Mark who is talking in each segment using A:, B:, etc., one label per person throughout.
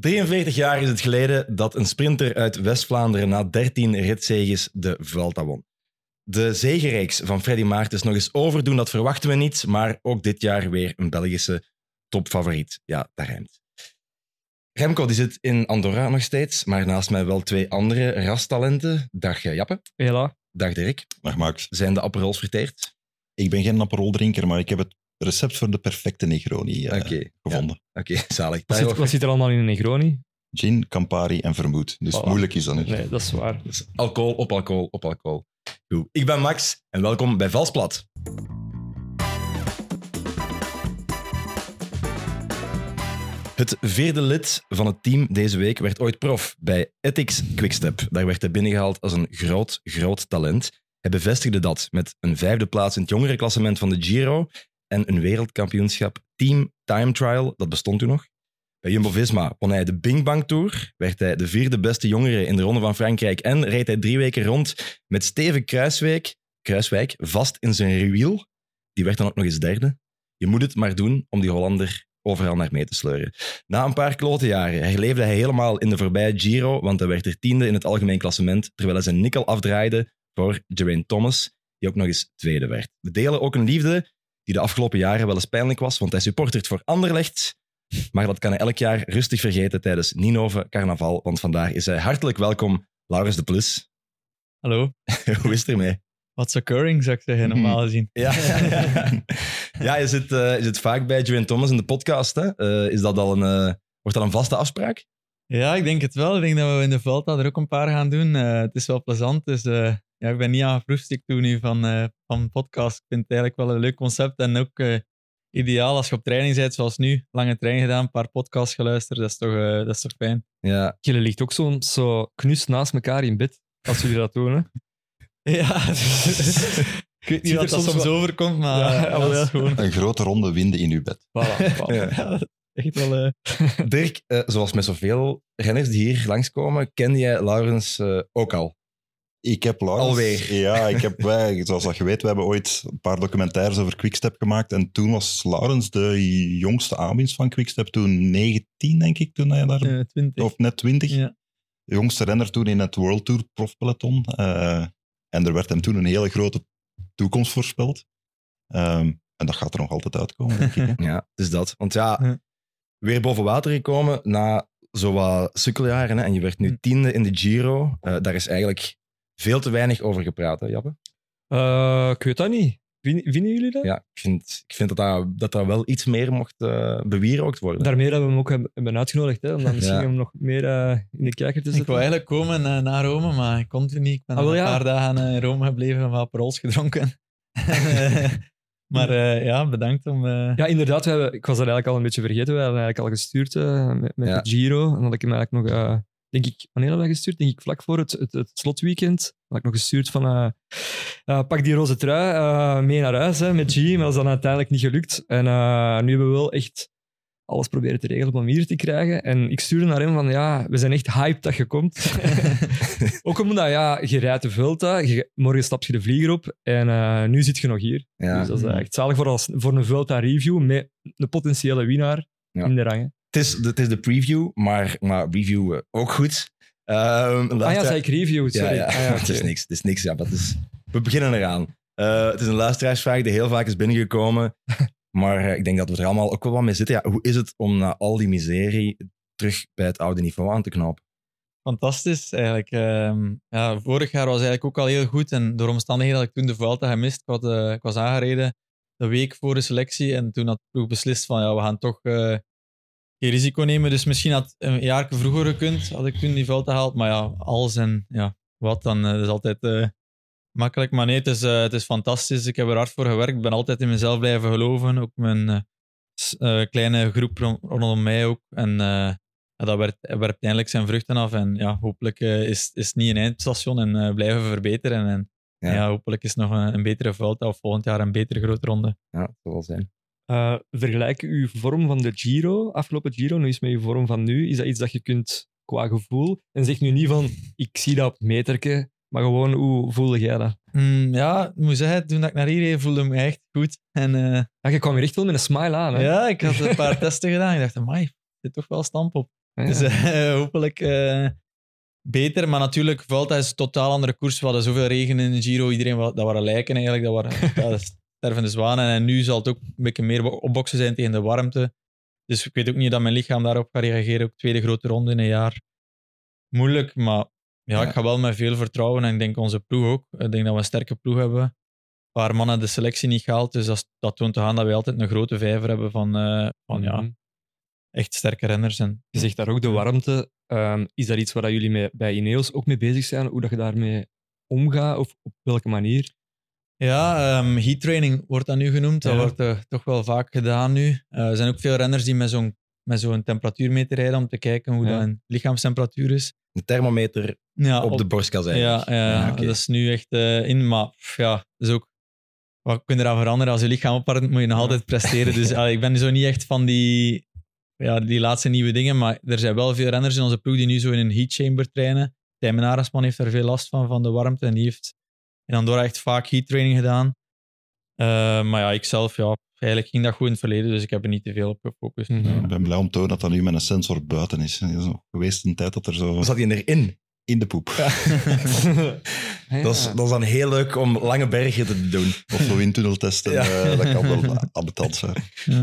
A: 43 jaar is het geleden dat een sprinter uit West-Vlaanderen na 13 ritzeges de Vuelta won. De zegenreeks van Freddy Maartens nog eens overdoen, dat verwachten we niet, maar ook dit jaar weer een Belgische topfavoriet. Ja, dat rijmt. Remco die zit in Andorra nog steeds, maar naast mij wel twee andere rastalenten. Dag eh, Jappe.
B: Hela.
A: Dag Dirk.
C: Dag Max.
A: Zijn de Aperols verteerd?
C: Ik ben geen Aperol-drinker, maar ik heb het recept voor de perfecte Negroni eh, gevonden.
A: Oké, zalig.
B: Wat zit, wat zit er allemaal in een Negroni?
C: Gin, Campari en vermoed. Dus
B: Voilà.
C: moeilijk is dat niet.
B: Nee, dat is waar.
A: Dus alcohol op alcohol op alcohol. Goed. Ik ben Max en welkom bij Valsplat. Het vierde lid van het team deze week werd ooit prof bij Ethics Quickstep. Daar werd hij binnengehaald als een groot, groot talent. Hij bevestigde dat met een vijfde plaats in het jongerenklassement van de Giro en een wereldkampioenschap Team Time Trial, dat bestond toen nog. Bij Jumbo-Visma won hij de Bing Bang Tour, werd hij de vierde beste jongere in de Ronde van Frankrijk en reed hij drie weken rond met Steven Kruiswijk, Kruiswijk vast in zijn wiel. Die werd dan ook nog eens derde. Je moet het maar doen om die Hollander overal naar mee te sleuren. Na een paar klote jaren herleefde hij helemaal in de voorbije Giro, want hij werd er tiende in het algemeen klassement, terwijl hij zijn nikkel afdraaide voor Geraint Thomas, die ook nog eens tweede werd. We delen ook een liefde die de afgelopen jaren wel eens pijnlijk was, want hij supportert voor Anderlecht, maar dat kan hij elk jaar rustig vergeten tijdens Ninove Carnaval, want vandaag is hij hartelijk welkom, Laurens de Plus.
D: Hallo,
A: Hoe is het ermee?
D: what's occurring, zou ik zeggen, normaal gezien.
A: Ja, ja je, zit, eh, je zit vaak bij Geraint Thomas in de podcast. Hè? Eh, is dat al een, eh, wordt dat een vaste afspraak?
D: Ja, ik denk het wel. Ik denk dat we in de Vuelta er ook een paar gaan doen. Eh, het is wel plezant, dus eh, ja, ik ben niet aan proefstuk toe nu van, eh, van podcast. Ik vind het eigenlijk wel een leuk concept en ook eh, ideaal als je op training bent, zoals nu. Lange trein gedaan, een paar podcasts geluisterd, dat is toch, eh, dat is toch fijn.
A: Ja,
B: Jullie ligt ook zo, zo knus naast elkaar in bed, als jullie dat doen. Hè?
D: Ja, ik weet niet
B: er
D: dat
B: soms
D: soms
B: wel-
D: overkomt, maar
B: Ja,
D: ja,
B: ja,
D: dat is gewoon...
C: Een grote ronde winden in uw bed.
B: Voilà, voilà.
A: Ja.
D: Echt wel... eh,
A: Dirk, eh, zoals met zoveel renners die hier langskomen, ken jij Laurens eh, ook al?
C: Ik heb Laurens...
A: Alweer.
C: Ja, ik heb, wij, zoals dat je weet, we hebben ooit een paar documentaires over Quickstep gemaakt. En toen was Laurens de jongste aanwinst van Quickstep. Toen 19, denk ik, toen hij daar...
D: eh, 20.
C: Of net 20.
D: Ja.
C: De jongste renner toen in het World Tour profpeloton. Eh en er werd hem toen een hele grote toekomst voorspeld. Ehm, en dat gaat er nog altijd uitkomen, denk ik. hè.
A: Ja, het is dat. Want Ja. Weer boven water gekomen na zo wat sukkeljaren. Hè, en je werd nu
D: Hm.
A: tiende in de Giro. Eh, daar is eigenlijk veel te weinig over gepraat, hè, Jappe?
B: Eh, ik weet dat niet. Vinden, vinden jullie dat?
A: Ja, ik vind, ik vind dat, dat, dat daar wel iets meer mocht eh bewierookt worden.
B: Daarmee dat we hem ook hebben, hebben uitgenodigd, hè, om dan misschien
A: Ja.
B: hem nog meer eh, in de kijker te
D: Ik
B: zetten.
D: wou eigenlijk komen naar Rome, maar ik kon er niet. Ik ben
B: Ah, wel,
D: een
B: ja.
D: paar dagen in Rome gebleven en wat parols gedronken. Maar eh, ja, bedankt om... eh,
B: Ja, inderdaad. We hebben, ik was dat eigenlijk al een beetje vergeten. We hadden eigenlijk al gestuurd eh, met, met
A: Ja.
B: de Giro. En had ik hem eigenlijk nog, eh, denk ik, wanneer hadden we gestuurd? Denk ik vlak voor het, het, het slotweekend. Had ik nog gestuurd van, eh, eh, pak die roze trui eh, mee naar huis hè, met G. Maar dat is dan uiteindelijk niet gelukt. En eh, nu hebben we wel echt alles proberen te regelen om hem hier te krijgen. En ik stuurde naar hem van, ja, we zijn echt hyped dat je komt. Ook omdat, ja, je rijdt de Vuelta, je- morgen stap je de vlieger op en eh, nu zit je nog hier.
A: Ja.
B: Dus dat is echt zalig voor, als, voor een Vuelta review met een potentiële winnaar
A: Ja.
B: in de rangen.
A: Het, is, het is de preview, maar, maar review eh, ook goed. Ehm,
B: Ah ja, zei ik review, sorry.
A: ja.
B: Ah ja,
A: het is niks. Het is niks, ja, maar het is, we beginnen eraan. Eh, het is een luisteraarsvraag die heel vaak is binnengekomen. Maar eh, ik denk dat we er allemaal ook wel wat mee zitten. Ja, hoe is het om na al die miserie terug bij het oude niveau aan te knopen?
D: fantastisch eigenlijk. Ehm, ja, vorig jaar was eigenlijk ook al heel goed. En door omstandigheden had ik toen de Vuelta gemist. Ik, eh, ik was aangereden de week voor de selectie. En toen had ploeg beslist van ja, we gaan toch eh, geen risico nemen. Dus misschien had een jaar vroeger gekund, had ik toen die Vuelta gehaald. Maar ja, alles en ja, wat dan. is altijd makkelijk. Maar nee, het is, eh, het is fantastisch. Ik heb er hard voor gewerkt. Ik ben altijd in mezelf blijven geloven. Ook mijn eh, eh, kleine groep ron- rondom mij ook. En eh, dat werpt, werpt eindelijk zijn vruchten af. En ja, hopelijk eh, is is het niet een eindstation en eh, blijven we verbeteren. En
A: Ja.
D: ja. hopelijk is het nog een, een betere Vuelta of volgend jaar een betere grote ronde.
A: Ja, dat zal zijn.
B: Eh, vergelijk uw vorm van de Giro, afgelopen Giro, nu eens met uw vorm van nu. Is dat iets dat je kunt qua gevoel? En zeg nu niet van, ik zie dat op het meterke, maar gewoon, hoe voelde jij dat?
D: Hmm, ja, ik moet zeggen, toen ik naar hier reed, voelde ik me echt goed. En eh,
B: Ja, je kwam hier echt wel met een smile aan. Hè?
D: ja, ik had een paar testen gedaan. Ik dacht, amai, er zit toch wel stamp op.
B: Ja,
D: Dus eh, hopelijk eh, beter. Maar natuurlijk, Vuelta is een totaal andere koers. We hadden zoveel regen in de Giro. Iedereen, dat waren lijken eigenlijk. Dat waren ja, stervende zwanen. En nu zal het ook een beetje meer opboksen zijn tegen de warmte. Dus ik weet ook niet dat mijn lichaam daarop gaat reageren. Ook tweede grote ronde in een jaar. Moeilijk, maar ja, ik ga wel met veel vertrouwen. En ik denk onze ploeg ook. Ik denk dat we een sterke ploeg hebben. Een paar mannen de selectie niet gehaald. Dus dat, dat toont te gaan dat wij altijd een grote vijver hebben van, eh, van ja,
B: Mhm.
D: echt sterke renners. En
B: Je zegt daar ook de warmte. Ehm, is dat iets waar dat jullie mee, bij Ineos ook mee bezig zijn? Hoe dat je daarmee omgaat of op welke manier?
D: Ja, ehm heat training wordt dat nu genoemd. Dat
B: Ja.
D: wordt eh, toch wel vaak gedaan nu. Eh, er zijn ook veel renners die met zo'n met zo'n temperatuurmeter rijden om te kijken hoe
B: Ja.
D: dat lichaamstemperatuur is.
A: Een thermometer
D: Ja,
A: op de borstkas
D: ja,
A: eigenlijk.
D: ja,
A: Ja,
D: dat is nu echt eh, in. Maar pff, ja, dat is ook... Wat kun je eraan veranderen? Als je lichaam opwarmt, moet je nog altijd presteren. Dus allee, ik ben zo niet echt van die, ja, die laatste nieuwe dingen. Maar er zijn wel veel renners in onze ploeg die nu zo in een heat chamber trainen. Tijmen Aresman heeft daar veel last van, van de warmte. En die heeft in Andorra echt vaak heat training gedaan. Eh, maar ja, ik zelf, ja, eigenlijk ging dat goed in het verleden. Dus ik heb er niet te veel op gefocust.
B: Mhm.
C: Ik ben blij om te horen dat dat nu met een sensor buiten is. Het is nog geweest een tijd dat er zo
A: Zat hij erin?
C: in de poep.
B: Ja.
A: Dat, is, dat is dan heel leuk om lange bergen te doen.
C: Of zo windtunnel testen,
A: Ja.
C: eh, dat kan wel ambetant zijn.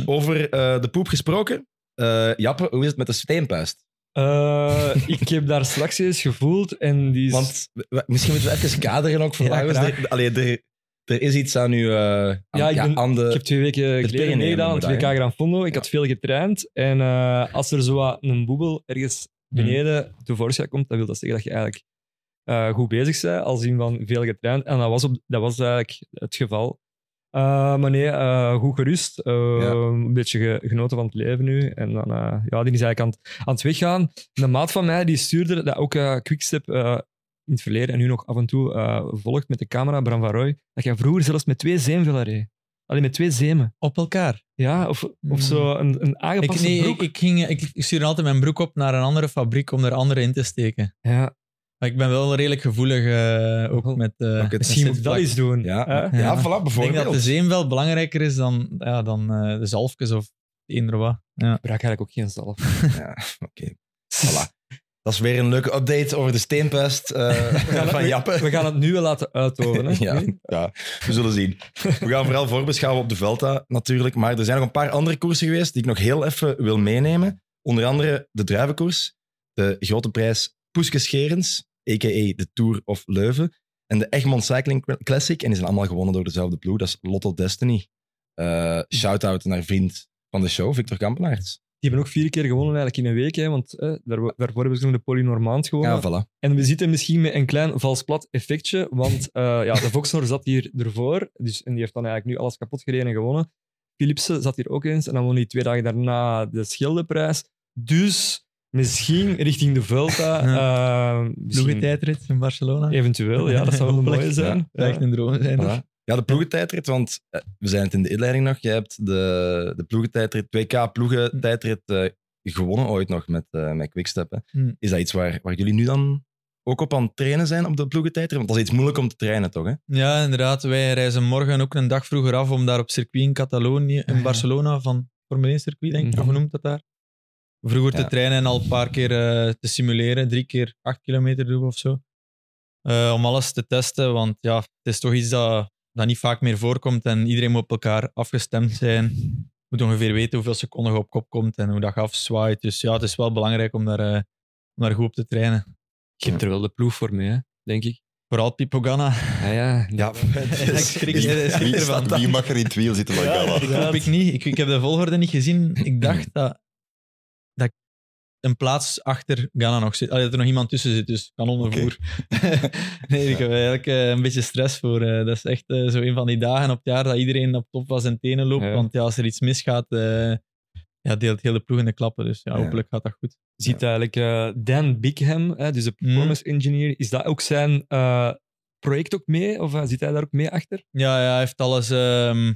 A: Over eh, de poep gesproken. Eh, Jappe, hoe is het met de steenpuist?
B: Eh, ik heb daar straks eens gevoeld en die is...
A: Want misschien moeten we even kaderen ook voor
B: Ja.
A: Er, allee, er, er is iets aan u... eh, aan,
B: Ja, ik ben-
A: aan de...
B: Ik heb twee weken geleden meegedaan aan het
A: noemen we
B: WK Gran Fondo. Ik
A: Ja.
B: had veel getraind. En eh, als er zo wat een boebel ergens beneden tevoorschijn komt, dan wil dat zeggen dat je eigenlijk eh, goed bezig bent, als in van veel getraind. En dat was, op, dat was eigenlijk het geval. Eh, maar nee, goed gerust.
A: Ja.
B: Een beetje ge- genoten van het leven nu. En dan, ja, die is eigenlijk aan, het- aan het weggaan. Een maat van mij die stuurde dat ook Quickstep in het verleden en nu nog af en toe eh, volgt met de camera, Bram van Roy, dat jij vroeger zelfs met twee zeemvillen reed. Alleen met twee zemen.
D: Op elkaar.
B: Ja, of, of zo een, een
D: Ik,
B: aangepaste
D: nee,
B: broek.
D: ik, ik, ging, ik stuurde altijd mijn broek op naar een andere fabriek om er andere in te steken.
B: ja,
D: Maar ik ben wel redelijk gevoelig, eh, ook met... eh,
A: Ook het-
B: misschien moet ik dat doen.
A: Ja, ja.
D: Ja.
A: voilà,
D: Ik denk
A: bijvoorbeeld.
D: dat de zeem wel belangrijker is dan, ja, dan eh, de zalfjes of eender wat. Ja.
B: Ik gebruik eigenlijk ook geen zalf.
A: Ja, oké. Voilà. Dat is weer een leuke update over de steenpuist eh, van Jappe.
B: We gaan het nu wel laten uitoven. Hè?
A: Ja, ja, we zullen zien. We gaan vooral voorbeschouwen op de Velta natuurlijk. Maar er zijn nog een paar andere koersen geweest die ik nog heel even wil meenemen. Onder andere de druivenkoers, de grote prijs Poeske Scherens, a.k.a. de Tour of Leuven. En de Egmond Cycling Classic. En die zijn allemaal gewonnen door dezelfde ploeg. Dat is Lotto Destiny. Eh Shout-out naar vriend van de show, Victor Kampenaerts.
B: Die hebben ook vier keer gewonnen eigenlijk in een week. Hè, want eh, daar, daarvoor hebben ze nog de Polynormand gewonnen.
A: Ja, voilà.
B: En we zitten misschien met een klein vals plat effectje. Want eh, ja, de Voxnor zat hier ervoor. Dus, en die heeft dan eigenlijk nu alles kapot gereden en gewonnen. Philipsen zat hier ook eens. En dan won hij twee dagen daarna de Schildeprijs. Dus misschien richting de Vuelta. eh, misschien-
D: Ploegentijdrit in Barcelona.
B: Eventueel, ja, dat zou wel mooie zijn.
D: Echt een droom zijn.
A: Voilà. Ja, de ploegentijdrit, want eh, we zijn het in de inleiding nog. Jij hebt de, de ploegentijdrit, 2K ploegentijdrit eh, gewonnen ooit nog met, eh met Quickstep. Hè.
D: Hmm.
A: Is dat iets waar, waar jullie nu dan ook op aan het trainen zijn op de ploegentijdrit? Want dat is iets moeilijk om te trainen, toch? Hè?
D: Ja, inderdaad. Wij reizen morgen ook een dag vroeger af om daar op circuit in Catalonië, in
B: ja.
D: Barcelona, van Formule 1 circuit, denk ik,
B: Mhm.
D: hoe noemt dat daar? Vroeger te trainen en al een paar keer te simuleren, drie keer acht kilometer doen of zo. Om alles te testen, want ja, het is toch iets dat, dat niet vaak meer voorkomt en iedereen moet op elkaar afgestemd zijn. Je moet ongeveer weten hoeveel seconden je op kop komt en hoe dat je afzwaait. Dus ja, het is wel belangrijk om daar, eh, om daar goed op te trainen.
B: Je hebt er wel de ploeg voor mee, hè, denk ik.
D: Vooral Pipo Ganna.
B: Ja, ja.
A: Ja,
D: ik schrik-
C: Wie,
D: ik schrik
C: wie,
D: ervan.
C: wie mag er in het wiel zitten van Gala?
D: Ik hoop ik niet. Ik, ik heb de volgorde niet gezien. Ik dacht dat, dat een plaats achter Ghana nog zit. Allee, dat er nog iemand tussen zit, dus kanonnenvoer. nee, ik heb eigenlijk eh, een beetje stress voor. eh, dat is echt eh, zo een van die dagen op het jaar dat iedereen op top van zijn tenen loopt.
B: Ja.
D: Want ja, als er iets misgaat, ja, deelt heel de ploeg in de klappen. Dus ja, hopelijk gaat dat goed.
B: ziet eigenlijk Dan Bigham, hè, dus de performance engineer, is dat ook zijn project ook mee? Of zit hij daar ook mee achter?
D: Ja, ja hij heeft alles, ehm,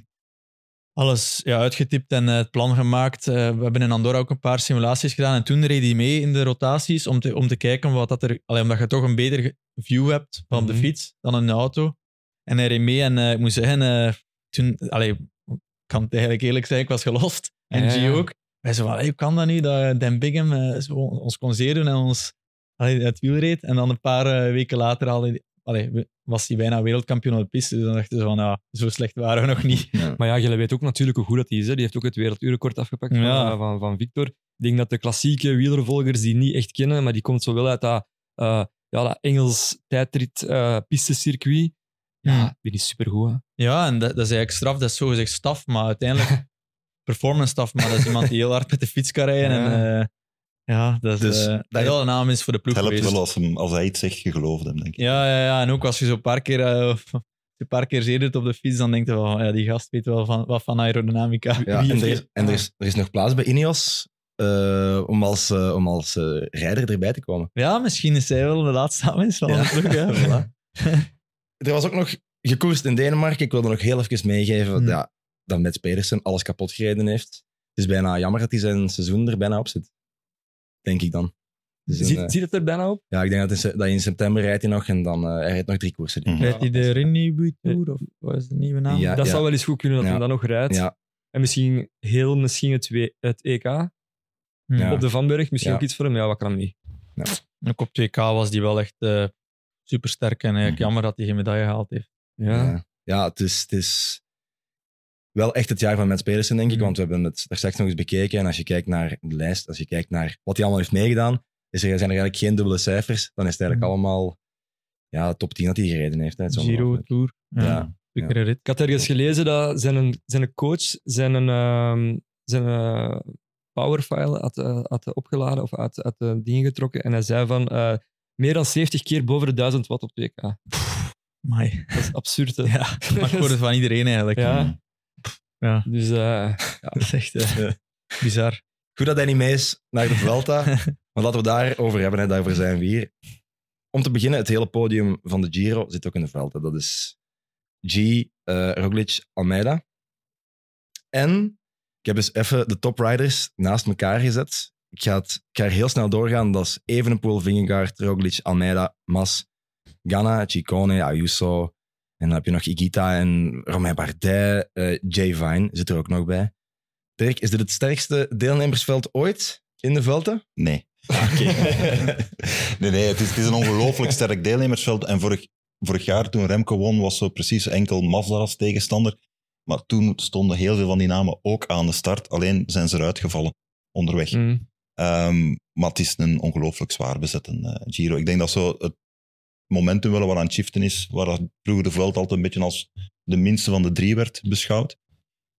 D: alles ja, uitgetypt en eh, het plan gemaakt. Eh, we hebben in Andorra ook een paar simulaties gedaan. En toen reed hij mee in de rotaties om te, om te kijken wat dat er... Allee, omdat je toch een beter view hebt van de
B: Mhm.
D: fiets dan de auto. En hij reed mee en eh, ik moet zeggen, toen... Allee, ik kan het eigenlijk eerlijk zijn, ik was gelost. En G
B: ja.
D: ook. wij zo van, hey, hoe kan dat nu dat Dan Bigham zo ons kon zeer doen en ons allee, het wiel reed. En dan een paar weken later al, allee, was hij bijna wereldkampioen op de piste. Dus dan dachten ze van, ja, zo slecht waren we nog niet.
A: Ja.
B: Maar ja, je weet ook natuurlijk hoe goed dat hij is. Hè. Die heeft ook het werelduurrecord afgepakt van,
D: Ja.
B: eh, van, van Victor. Ik denk dat de klassieke wielervolgers die niet echt kennen, maar die komt zo wel uit dat, eh, ja, dat Engels tijdrit eh pistecircuit. Ja,
D: Hmm.
B: die is supergoed. Hè.
D: Ja, en dat, dat is eigenlijk straf, dat is zogezegd staf, maar uiteindelijk performance staf. Maar dat is iemand die heel hard met de fiets kan rijden.
B: Ja.
D: En, eh, ja, dat is,
C: Dus
D: eh, dat wel een naam is voor de ploeg
C: Het helpt
D: geweest.
C: wel als, hem, als hij iets zegt, je gelooft hem, denk ik.
D: Ja, ja, ja, en ook als je zo een paar keer, eh, een paar keer zeer op de fiets, dan denk je wel, ja, die gast weet wel van, wat van aerodynamica.
A: Ja, en, er is, en er, is, er is nog plaats bij Ineos eh, om als, om als eh, rijder erbij te komen.
D: Ja, misschien is hij wel de laatste aanwinst van
A: Ja.
D: de ploeg.
A: Voilà. er was ook nog gekoerst in Denemarken. Ik wilde nog heel even meegeven
D: Hmm.
A: ja, dat Mats Pedersen alles kapot gereden heeft. Het is bijna jammer dat hij zijn seizoen er bijna op zit. Denk ik dan. Dus een,
B: Ziet,
A: eh,
B: ziet het er bijna op?
A: ja, ik denk dat, in, dat in september rijdt hij nog en dan eh, hij rijdt nog drie koersen.
C: Mhm.
D: Rijdt hij de Renew Tour, of wat is de nieuwe naam?
A: Ja.
B: dat zou wel eens goed kunnen dat
A: Ja.
B: hij dat nog rijdt.
A: Ja,
B: En misschien heel misschien het, W- het EK
D: Hm.
A: Ja.
B: op de Vanberg. Misschien
A: Ja.
B: ook iets voor hem. Ja, wat kan hem niet?
D: Ook op 2K was die wel echt eh supersterk. En eigenlijk
C: Mhm.
D: jammer dat hij geen medaille gehaald heeft.
B: Ja.
A: ja. ja het, is, het is wel echt het jaar van Mats Pedersen, denk ik.
D: Mhm.
A: Want we hebben het daar straks nog eens bekeken. En als je kijkt naar de lijst, als je kijkt naar wat hij allemaal heeft meegedaan, is er, zijn er eigenlijk geen dubbele cijfers. Dan is het eigenlijk
D: Mhm.
A: allemaal ja, top 10 dat hij gereden heeft. Hè,
D: Giro. Tour. Ja.
A: Ja.
B: Ik had ergens gelezen dat zijn, zijn coach zijn, ehm, zijn eh, powerfile had, eh, had opgeladen of had, had de dingen getrokken. En hij zei van eh, meer dan 70 keer boven de 1000 watt op 2K.
D: Amai.
B: Dat is absurd. Hè?
D: Ja, maar het van iedereen eigenlijk.
B: Ja.
D: Ja,
B: Dus eh,
D: dat is echt eh,
A: Ja.
D: bizar.
A: Goed dat hij niet mee is naar de Vuelta. maar laten we daarover hebben, hè, daarvoor zijn we hier. Om te beginnen, het hele podium van de Giro zit ook in de Vuelta. Dat is G, eh Roglic, Almeida. En ik heb dus even de topriders naast elkaar gezet. Ik ga, het, ik ga er heel snel doorgaan. Dat is Evenepoel, Vingegaard, Roglic, Almeida, Mas, Ganna, Ciccone, Ayuso. En dan heb je nog Igita en Romain Bardet. eh Jay Vine zit er ook nog bij. Dirk, is dit het sterkste deelnemersveld ooit in de Vuelta?
C: Nee. nee, nee, het is, het is een ongelooflijk sterk deelnemersveld. En vorig, vorig jaar, toen Remco won, was zo precies enkel Mazda als tegenstander. Maar toen stonden heel veel van die namen ook aan de start. Alleen zijn ze eruit gevallen onderweg.
B: mm,
C: Ehm, maar het is een ongelooflijk zwaar bezette eh, Giro. Ik denk dat zo het momentum wel wat aan het shiften is, waar dat vroeger de veld altijd een beetje als de minste van de drie werd beschouwd.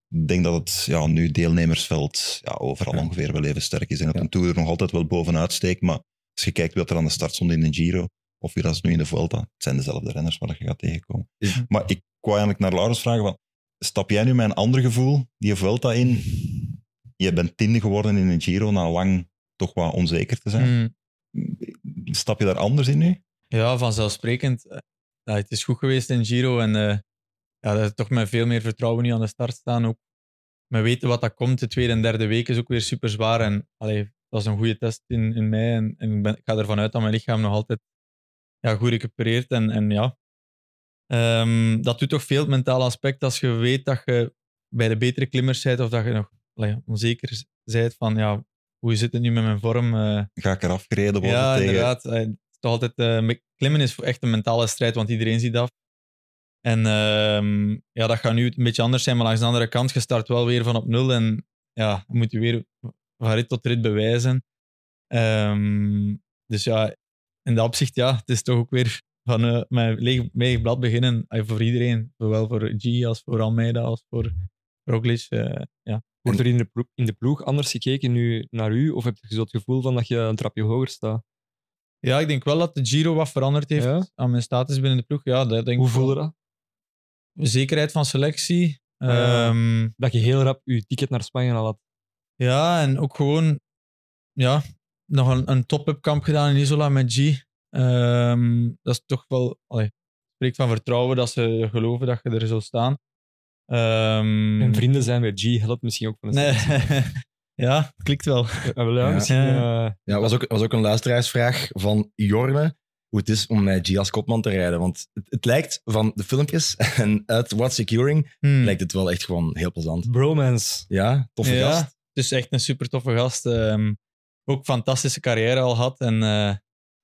C: Ik denk dat het ja, nu deelnemersveld ja, overal
A: Ja.
C: ongeveer wel even sterk is. En dat een Tour er nog altijd wel bovenuit steekt. Maar als je kijkt wat er aan de start stond in de Giro, of weer als nu in de Vuelta, het zijn dezelfde renners waar je gaat tegenkomen.
A: Is-
C: Maar ik wou eigenlijk naar Laurens vragen, van, stap jij nu met een ander gevoel die Vuelta in? Je bent tiende geworden in een Giro na lang toch wat onzeker te zijn.
D: Mm.
C: Stap je daar anders in nu?
D: Ja, vanzelfsprekend. Eh, Ja, het is goed geweest in Giro en eh, ja, dat is toch met veel meer vertrouwen nu aan de start staan. Ook met weten wat dat komt. De tweede en derde week is ook weer super zwaar. En allee, dat is een goede test in, in mei. En, en ik, ben, ik ga ervan uit dat mijn lichaam nog altijd ja, goed recupereert. En, en ja, Ehm, dat doet toch veel het mentale aspect als je weet dat je bij de betere klimmers bent of dat je nog allee, onzeker bent van ja, hoe zit het nu met mijn vorm? eh,
C: Ga ik eraf gereden worden
D: ja,
C: tegen...
D: inderdaad. Toch altijd, met klimmen is echt een mentale strijd, want iedereen ziet af. En ehm, ja, dat gaat nu een beetje anders zijn, maar langs de andere kant, je start wel weer van op nul en ja, moet je weer van rit tot rit bewijzen. Ehm, dus ja, in dat opzicht, ja, het is toch ook weer van eh mijn leeg, blad beginnen voor iedereen. Zowel voor G als voor Almeida als voor Roglic. eh, ja.
B: Wordt er in de, ploeg, in de ploeg anders gekeken nu naar u? Of heb je zo het gevoel van dat je een trapje hoger staat?
D: Ja, ik denk wel dat de Giro wat veranderd heeft
B: Ja?
D: aan mijn status binnen de ploeg. Ja, dat denk
B: Hoe
D: wel.
B: voelde dat?
D: zekerheid van selectie. Ehm,
B: Dat je heel rap je ticket naar Spanje al had.
D: ja, en ook gewoon ja, nog een, een top-up kamp gedaan in Isola met G. Ehm, dat is toch wel, allee, spreekt van vertrouwen dat ze geloven dat je er zou staan. Ehm,
B: En vrienden zijn met G helpt misschien ook van een
D: Nee. ja, het klikt wel.
B: Ja, wel, ja,
A: Ja.
B: misschien,
D: Ja.
B: eh,
A: Ja, was ook, was ook een luisteraarsvraag van Jorne. Hoe het is om met G als kopman te rijden. Want het, het lijkt van de filmpjes en uit What Securing
D: Hmm.
A: lijkt het wel echt gewoon heel plezant.
B: bromance.
A: Ja, toffe
D: Ja.
A: gast.
D: het is echt een super toffe gast. ehm, ook fantastische carrière al had. En eh,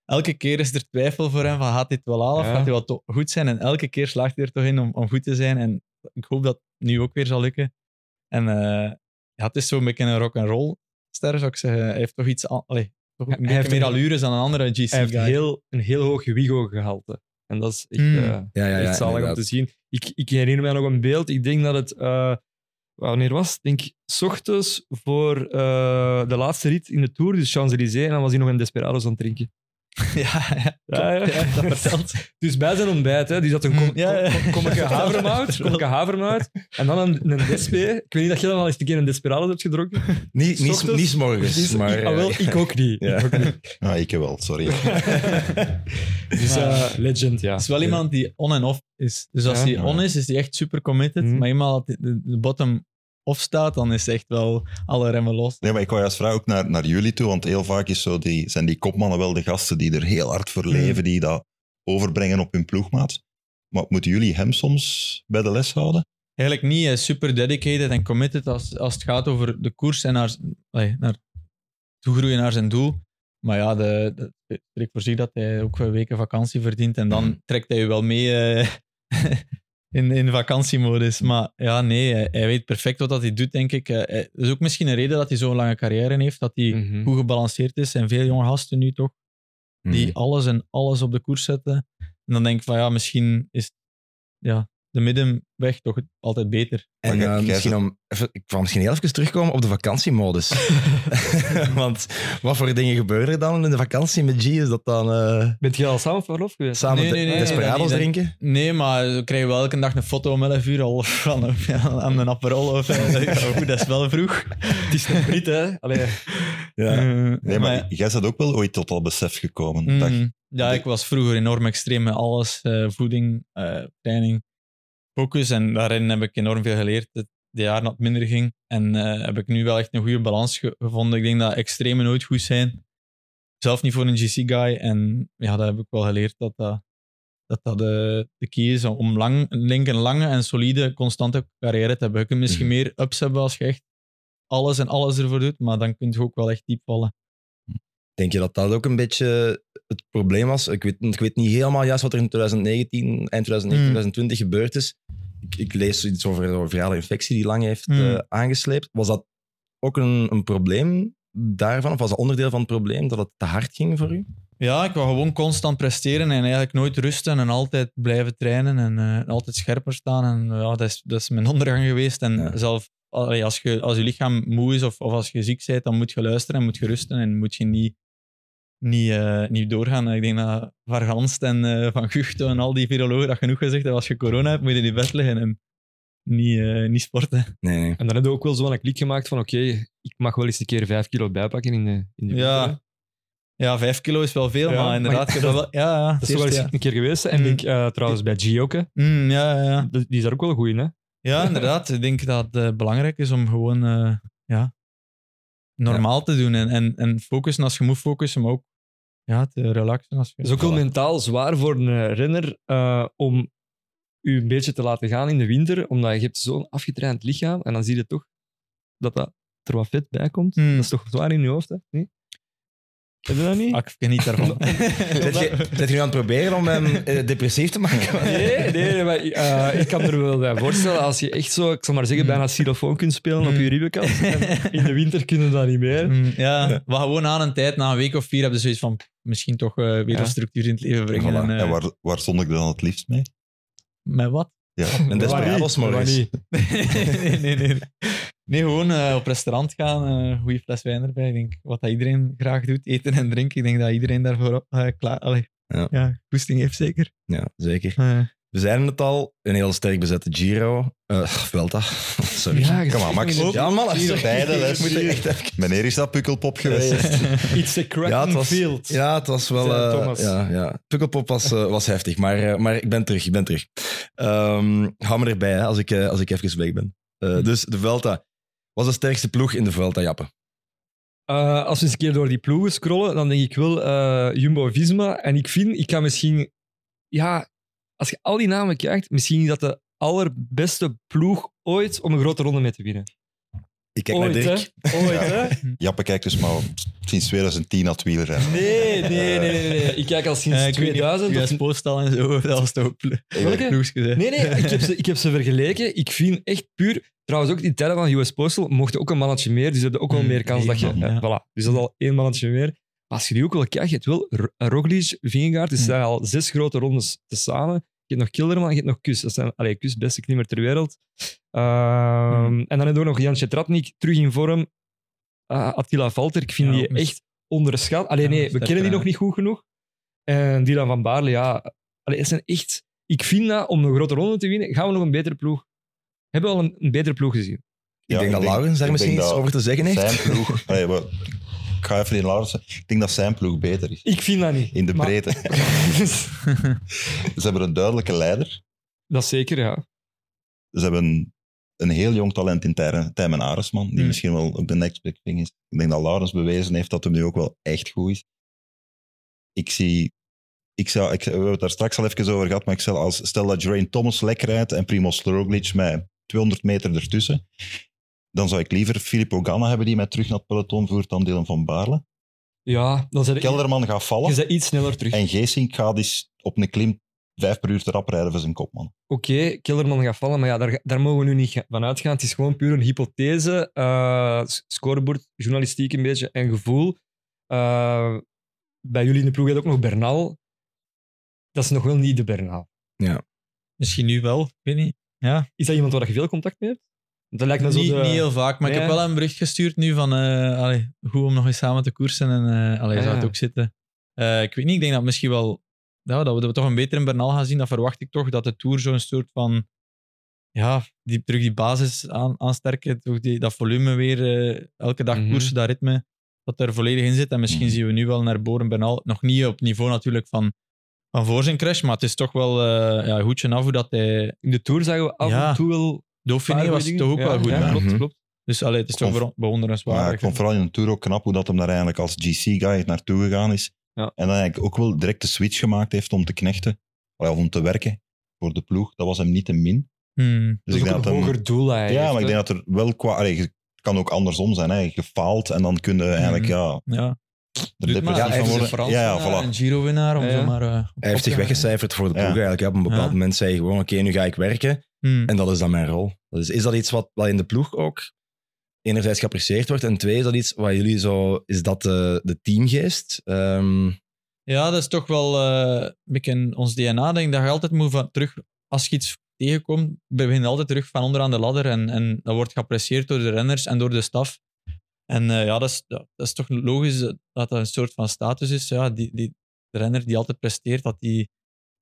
D: elke keer is er twijfel voor hem van gaat dit wel halen of
B: Ja.
D: gaat hij wel goed zijn? En elke keer slaagt hij er toch in om, om goed te zijn. En ik hoop dat het nu ook weer zal lukken. En eh, ja, het is zo'n beetje een rock'n'roll ster, zou ik zeggen. Hij heeft toch iets allee, toch een
B: Hij heeft
D: meer
B: een-
D: allures dan een andere GC
B: Hij heeft heel, een heel hoog Wigo-gehalte. En dat is echt,
A: Ja, ja, ja,
B: echt zalig om te zien. Ik, ik herinner mij nog een beeld. Ik denk dat het... eh, wanneer was het? Ik denk, s ochtends voor eh, de laatste rit in de Tour, dus Champs-Élysées, en dan was hij nog een Desperados aan het drinken.
D: Ja, ja,
B: Ja, ja.
D: klopt. Ja, dat vertelt.
B: Dus bij zijn ontbijt, hè, die zat een kom,
D: Mm, ja, ja.
B: kom- havermout, havermout, en dan een, een Despe. Ik weet niet dat je dan al eens een keer een Desperados hebt gedronken.
A: Niet, niet, niet morgens,
B: Dus,
A: maar...
B: ik, ah, wel,
A: eh,
B: ik ook niet.
A: Ja.
B: Ik ook niet.
C: Ja, ik wel, sorry.
B: Dus eh, legend, ja.
D: Het is wel iemand die on en off is. Dus als
B: Ja.
D: hij on is, is hij echt super committed.
B: Mhm.
D: Maar eenmaal dat de, de bottom off staat, dan is echt wel alle remmen los.
C: Nee, maar ik wou juist vragen ook naar, naar jullie toe, want heel vaak is zo die, zijn die kopmannen wel de gasten die er heel hard voor leven, die dat overbrengen op hun ploegmaat. Maar moeten jullie hem soms bij de les houden?
D: Eigenlijk niet. Hij is super dedicated en committed als, als het gaat over de koers en naar, naar toegroeien naar zijn doel. Maar ja, de, de, het spreekt voor zich dat hij ook een weken vakantie verdient. En dan
C: Mhm.
D: trekt hij je wel mee eh, in, in vakantiemodus. Maar ja, nee, hij, hij weet perfect wat dat hij doet, denk ik. Eh, hij- Dat is ook misschien een reden dat hij zo'n lange carrière heeft. Dat hij
B: Mhm.
D: goed gebalanceerd is. En veel jonge gasten nu toch, die
A: hmm.
D: alles en alles op de koers zetten. En dan denk ik van ja, misschien is ja, de middenweg toch altijd beter.
A: En
C: Maar
A: eh, misschien om, even, ik wou misschien heel even terugkomen op de vakantiemodus. Want wat voor dingen gebeuren er dan in de vakantie met G? Is dat dan eh,
B: Bent je al samen verlof geweest?
A: samen
D: Nee,
A: de-
D: nee, nee,
A: Desperados
D: nee, niet.
A: drinken?
D: Nee, maar we krijgen wel elke dag een foto om 11 uur al van aan een Aperol. Of, goed, dat is wel vroeg.
B: Het is een Brit, hè? Allee,
A: Ja.
D: Eh,
C: Nee, maar jij bent ook wel ooit tot dat besef gekomen.
D: mm,
C: Dat,
D: ja, ik was vroeger enorm extreem met alles. eh, voeding, eh, training, focus. En daarin heb ik enorm veel geleerd. Het, de jaren dat het minder ging. En eh, heb ik nu wel echt een goede balans ge- gevonden. Ik denk dat extreme nooit goed zijn. Zelf niet voor een GC-guy. En ja, dat heb ik wel geleerd dat dat, dat, dat de, de key is om lang, een lange en solide, constante carrière te hebben. Je kunt misschien
A: Mhm.
D: meer ups hebben als je echt alles en alles ervoor doet. Maar dan kun je ook wel echt diep vallen.
A: Denk je dat dat ook een beetje het probleem was? Ik weet, ik weet niet helemaal juist wat er in 2019, eind 2019,
D: Hmm.
A: 2020 gebeurd is. Ik, ik lees iets over een virale infectie die lang heeft
D: Hmm.
A: eh, aangesleept. Was dat ook een, een probleem daarvan? Of was dat onderdeel van het probleem dat het te hard ging voor u?
D: Ja, ik wou gewoon constant presteren en eigenlijk nooit rusten en altijd blijven trainen en eh, altijd scherper staan. En ja, dat is, dat is mijn ondergang geweest. En
A: Ja.
D: zelf, allee, als, je, als je lichaam moe is of, of als je ziek bent, dan moet je luisteren en moet je rusten en moet je niet, niet, eh, niet doorgaan. Ik denk dat Van Ganst en eh, Van Guchten en al die virologen dat genoeg gezegd hebben. Als je corona hebt, moet je in je bed liggen en niet, eh, niet sporten.
A: Nee, nee.
B: En dan hebben we ook wel zo'n klik gemaakt van oké, ik mag wel eens een keer vijf kilo bijpakken in de, in de
D: Ja.
B: winter.
D: Ja, vijf kilo is wel veel,
B: Ja,
D: maar inderdaad...
B: maar
D: je dat wel, ja, ja,
B: Dat is wel eens
D: ja.
B: een keer geweest. En
D: Mm.
B: ik denk eh, trouwens bij G ook. Hè.
D: Mm, ja, ja, ja.
B: Die is daar ook wel goed in. Hè?
D: Ja, inderdaad. Ik denk dat het eh, belangrijk is om gewoon eh, ja, normaal te doen en, en, en focussen als je moet focussen, maar ook ja, te relaxen. Als je...
B: Het is ook wel mentaal zwaar voor een renner eh, om u een beetje te laten gaan in de winter, omdat je hebt zo'n afgetraind lichaam en dan zie je toch dat, dat er wat vet bij komt.
D: Hmm.
B: Dat is toch zwaar in je hoofd, hè? Nee? Heb je dat niet?
D: Ah, ik geniet daarvan.
A: Zet je, zet je nu aan het proberen om hem eh, depressief te maken?
B: Nee, nee, nee, maar eh, ik kan er wel bij voorstellen als je echt zo, ik zal maar zeggen, bijna xylofoon kunt spelen op
D: Hmm.
B: je ribbenkast. En in de winter kunnen dat niet meer.
D: Mm, ja, maar gewoon aan een tijd, na een week of vier, heb je zoiets van misschien toch eh, weer
B: Ja.
D: wat structuur in het leven brengen.
C: Voilà.
D: En, eh,
C: En waar, waar stond ik dan het liefst mee?
D: Met wat?
C: Ja.
A: Een Desperados
B: niet.
D: nee, nee, nee. Nee, gewoon eh, op restaurant gaan, een goede fles wijn erbij. Ik denk, wat dat iedereen graag doet, eten en drinken. Ik denk dat iedereen daarvoor eh, klaar... Allee,
A: Ja.
D: ja. goesting heeft zeker.
A: Ja, zeker.
D: Eh,
A: We zeiden het al, een heel sterk bezette Giro. Eh Vuelta. Sorry.
B: Ja,
C: Kom maar, Max.
A: Ja, man. Sorry.
C: Beide les.
A: moet echt even-
C: Wanneer is dat pukkelpop geweest?
B: It's a cracking
A: Ja, het was,
B: field.
A: ja, het was wel... Eh, ja, ja. Pukkelpop was, eh, was heftig, maar, eh, maar ik ben terug, ik ben terug. Ehm, hou me erbij hè, als, ik, eh, als ik even weg ben. Eh, dus de Vuelta was de sterkste ploeg in de Vuelta, Jappe.
B: Eh, als we eens een keer door die ploegen scrollen, dan denk ik wel eh, Jumbo-Visma. En ik vind, ik kan misschien... Ja, als je al die namen kijkt, misschien is dat de allerbeste ploeg ooit om een grote ronde mee te winnen.
A: Ik kijk naar
B: Ooit,
A: Dirk.
B: hè? Ooit, hè?
C: Jappe kijkt dus maar sinds 2010 naar het wielrennen.
B: Nee, nee, nee, nee, nee. Ik kijk al sinds
D: Eh, ik weet niet,
B: 2000. of-
D: US Postal en zo, dat was toch plo-
B: Welke?
D: ploegjes, hè.
B: Nee, nee, ik heb, ze, ik heb ze vergeleken. Ik vind echt puur... Trouwens, ook die tijden van US Postal mochten ook een mannetje meer. Dus ze hebben ook wel
D: Hmm,
B: meer kans dat je...
D: man,
B: eh,
D: ja.
B: voilà. Dus dat is al één mannetje meer. Als je die ook wel kijkt, je hebt wel R- Roglic, Vingegaard. Dus zijn al zes grote rondes tezamen. Je hebt nog Kilderman en je hebt nog Kus. Dat zijn allee, Kus, beste klimmer ter wereld. Ehm,
D: Hmm.
B: En dan hebben we nog Jan Tratnik, terug in vorm. Ah, Attila Valter, ik vind
D: Ja,
B: die
D: mis-
B: echt onderschat. Alleen
D: Ja,
B: nee, we kennen die nog niet goed genoeg. En Dylan van Baarle, ja... Allee, het zijn echt... Ik vind dat, om een grote ronde te winnen, gaan we nog een betere ploeg... Hebben we al een, een betere ploeg gezien?
A: Ik denk dat Laurens daar
C: ik
A: misschien
C: denk
A: iets
C: dat
A: over te zeggen heeft.
C: Zijn ploeg... Allee, ik ga even in Laurens... Ik denk dat zijn ploeg beter is.
B: Ik vind dat niet.
C: In de
B: Maar-
C: breedte. Ze hebben een duidelijke leider.
B: dat is zeker, ja.
C: Ze hebben een, een heel jong talent in Tijmen Tijmen Aresman, die
D: Hmm.
C: misschien wel ook de next big thing is. Ik denk dat Laurens bewezen heeft dat hem nu ook wel echt goed is. Ik zie... Ik zou, ik, we hebben het daar straks al even over gehad, maar ik stel, als, stel dat Geraint Thomas lekker rijdt en Primoz Roglic met 200 meter ertussen, dan zou ik liever Filippo Ganna hebben die mij terug naar het peloton voert dan Dylan van Baarle.
B: Ja, dan zijn
C: Kelderman gaat
B: je
C: vallen
B: bent iets sneller terug.
C: en Geesink gaat eens op een klim vijf per uur te rap rijden voor zijn kopman.
B: Oké, Kilderman gaat vallen, maar ja, daar, daar mogen we nu niet van uitgaan. Het is gewoon puur een hypothese, eh, s- scorebord, journalistiek een beetje en gevoel. Eh, bij jullie in de ploeg heb je ook nog Bernal. Dat is nog wel niet de Bernal.
D: Misschien nu wel, ik weet niet. Ja,
B: Is dat iemand waar je veel contact mee hebt? Dat lijkt me zo
D: niet,
B: de-
D: niet heel vaak, maar ik heb wel een bericht gestuurd nu van eh, allee, goed om nog eens samen te koersen en eh allee,
B: Ah,
D: zou het ook zitten. Eh, ik weet niet, ik denk dat misschien wel ja, dat, we, dat we toch een betere Bernal gaan zien. Dat verwacht ik toch, dat de Tour zo'n soort van ja, die, terug die basis aan, aansterken, toch die, dat volume weer, eh, elke dag
B: Mhm.
D: koersen, dat ritme, dat er volledig in zit. En misschien
C: Mhm.
D: zien we nu wel naar Boren Bernal, nog niet op niveau natuurlijk van, van voor zijn crash, maar het is toch wel eh ja, goedje af hoe dat hij...
B: In de Tour zagen we af
D: Ja.
B: en toe wel...
D: Dauphiné
B: paar
D: was toch ook wel goed.
B: Ja,
D: hè?
B: klopt,
A: Mhm.
B: klopt.
D: Dus allee, het is toch
C: Conf-
D: bewon- bewonderenswaardig.
C: Maar ik vond vooral in de Tour ook knap hoe dat hem daar eigenlijk als GC-guy naartoe gegaan is.
B: Ja.
C: En dan eigenlijk ook wel direct de switch gemaakt heeft om te knechten, of om te werken voor de ploeg. Dat was hem niet te min.
D: Hmm.
C: Dus
B: dat is ook een
C: hem,
B: hoger doel hij
C: ja, maar ik denk dat er wel qua... allee, je- het kan ook andersom zijn. Hè. Je faalt en dan kun je eigenlijk
D: Mhm.
C: ja,
D: Ja,
A: hij
C: van
A: is
C: worden.
D: Frans
C: Ja, ja, voilà.
D: een Giro-winnaar, om zo maar... eh,
A: Hij heeft zich weggecijferd voor de ploeg
C: Ja.
A: eigenlijk. Op een bepaald
D: Ja.
A: moment zei hij gewoon, oké, nu ga ik werken.
D: Hmm.
A: En dat is dan mijn rol. Dus is dat iets wat, wat in de ploeg ook enerzijds geapprecieerd wordt? En twee, is dat iets wat jullie zo... Is dat de, de teamgeest? Ehm,
D: Ja, dat is toch wel eh, een beetje ons DNA. Denk ik dat je altijd moet van terug, als je iets tegenkomt, begin je altijd terug van onderaan de ladder. En, en dat wordt geapprecieerd door de renners en door de staf. En eh, ja, dat is, dat is toch logisch dat dat een soort van status is. Ja, die, die, de renner die altijd presteert, dat die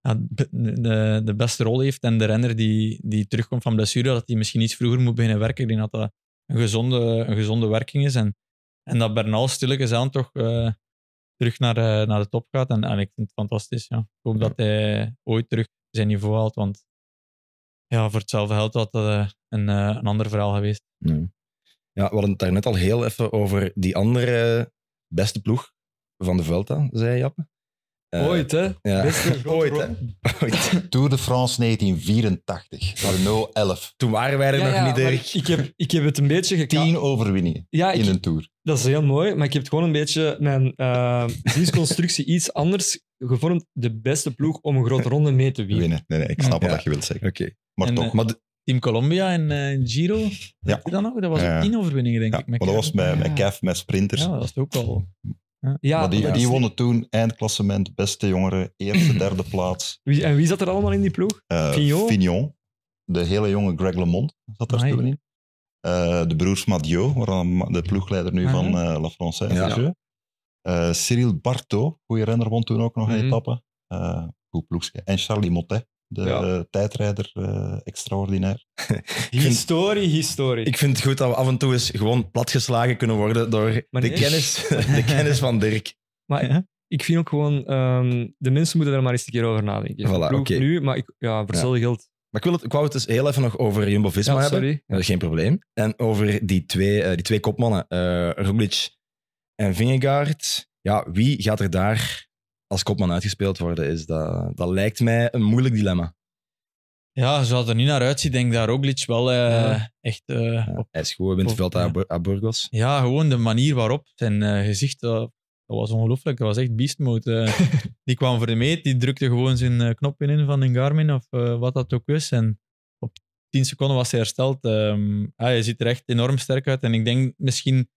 D: ja, de, de, beste rol heeft. En de renner die, die terugkomt van blessure, dat die misschien iets vroeger moet beginnen werken. Ik denk dat dat een gezonde, een gezonde werking is. En, en dat Bernal stilletjes aan toch eh, terug naar, eh, naar de top gaat. En, en ik vind het fantastisch. Ja. Ik hoop dat hij ooit terug zijn niveau haalt. Want ja, voor hetzelfde geld had dat eh, een, eh, een ander verhaal geweest.
A: Ja, we hadden het daar net al heel even over die andere beste ploeg van de Vuelta, zei Jappe. Eh,
B: Ooit, hè?
A: Ja.
B: Beste
A: Ooit, hè? Ooit.
C: Tour de France 1984. Renault 11.
A: Toen waren wij er
B: Ja,
A: nog
B: ja,
A: niet, Dirk.
B: ik, heb, ik heb het een beetje geka-
C: Tien overwinningen
B: Ja, ik,
C: in een Tour.
B: dat is heel mooi, maar ik heb het gewoon een beetje mijn ziensconstructie iets anders gevormd. De beste ploeg om een grote ronde mee te winnen.
C: Winnen. Nee, nee, ik snap
A: Ja.
C: wat je wilt zeggen.
A: Oké.
C: Maar
D: En,
C: toch.
D: eh,
A: Maar
D: Team Colombia en eh, Giro,
C: Ja.
D: je dat nog? Dat was ook tien overwinningen, denk
C: ja,
D: ik.
C: maar
D: met
C: dat was met, met. Kev, met sprinters.
D: Ja, dat was ook wel...
B: Ja,
C: maar die, die wonnen toen eindklassement, beste jongeren, eerste, derde plaats.
B: Wie, en wie zat er allemaal in die ploeg?
C: Eh,
B: Fignon?
C: De hele jonge Greg LeMond zat daar toen in. Eh, de broers Madiot, de ploegleider nu
D: Ah,
C: van
D: ja.
C: eh, La Française
A: Ja.
C: Cyril Barto, goede renner, won toen ook nog een
B: Mhm.
C: etappe. Eh, goed ploegje. En Charlie Motet, de
B: Ja.
C: tijdrijder, eh, extraordinair.
B: Historie, historie.
A: ik vind het goed dat we af en toe eens gewoon platgeslagen kunnen worden door
B: Maar
A: de,
B: nee.
A: kennis, de kennis van Dirk.
B: maar
D: Ja.
B: ik vind ook gewoon, ehm, de mensen moeten er maar eens een keer over nadenken.
A: Voilà,
B: nu, maar ik, ja, voor hetzelfde geld.
A: Maar ik, wil het, ik wou het dus heel even nog over Jumbo-Visma
B: Ja,
A: hebben.
B: sorry.
A: Dat is geen probleem. En over die twee, eh, die twee kopmannen, eh Roglic en Vingegaard. Ja, wie gaat er daar als kopman uitgespeeld worden? Is dat, dat lijkt mij een moeilijk dilemma.
D: Ja, zoals het er nu naar uitziet, denk ik dat Roglic wel eh,
B: Ja.
D: echt... eh,
A: Ja,
D: op,
A: hij is gewoon in het veld aan, Bur- aan Burgos.
D: ja, gewoon de manier waarop zijn eh, gezicht... dat was ongelooflijk. Dat was echt beast mode. die kwam voor de meet, die drukte gewoon zijn knopje in van een Garmin of wat dat ook was. En op 10 seconden was hij hersteld. Ehm ah, hij ziet er echt enorm sterk uit. En ik denk misschien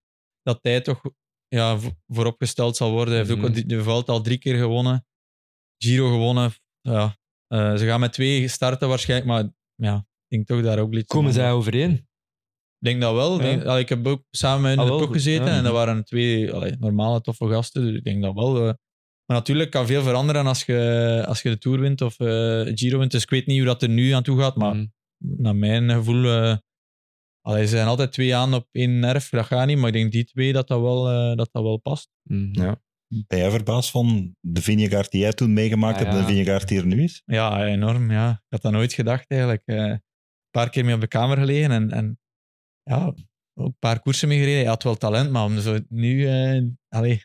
D: dat hij toch ja, vo- vooropgesteld zal worden. Hij heeft
B: Mhm.
D: ook die- de Vuelta al drie keer gewonnen. Giro gewonnen. Ja, eh, ze gaan met twee starten waarschijnlijk, maar ja, ik denk toch daar ook iets
B: Komen zij overeen?
D: Ik denk dat wel. Ik
B: Ja.
D: Denk, allee, ik heb ook samen met hen in
B: Ah,
D: de ploeg gezeten
B: ja.
D: en dat waren twee allee, normale, toffe gasten. Dus ik denk dat wel. eh. maar natuurlijk kan veel veranderen als je, als je de Tour wint of eh Giro wint. Dus ik weet niet hoe dat er nu aan toe gaat, maar
B: Mm.
D: naar mijn gevoel... allee, ze zijn altijd twee aan op één nerf, dat gaat niet. Maar ik denk die twee dat dat wel, eh, dat dat wel past.
B: Mm.
A: Ja.
C: Ben jij verbaasd van de Vingegaard die jij toen meegemaakt
B: Ah,
C: hebt en
B: ja.
C: de Vingegaard die er nu is?
D: Ja, enorm. Ja. Ik had dat nooit gedacht eigenlijk. Eh, een paar keer mee op de kamer gelegen en, en ja, ook een paar koersen mee gereden. Hij had wel talent, maar om zo nu, eh, allee,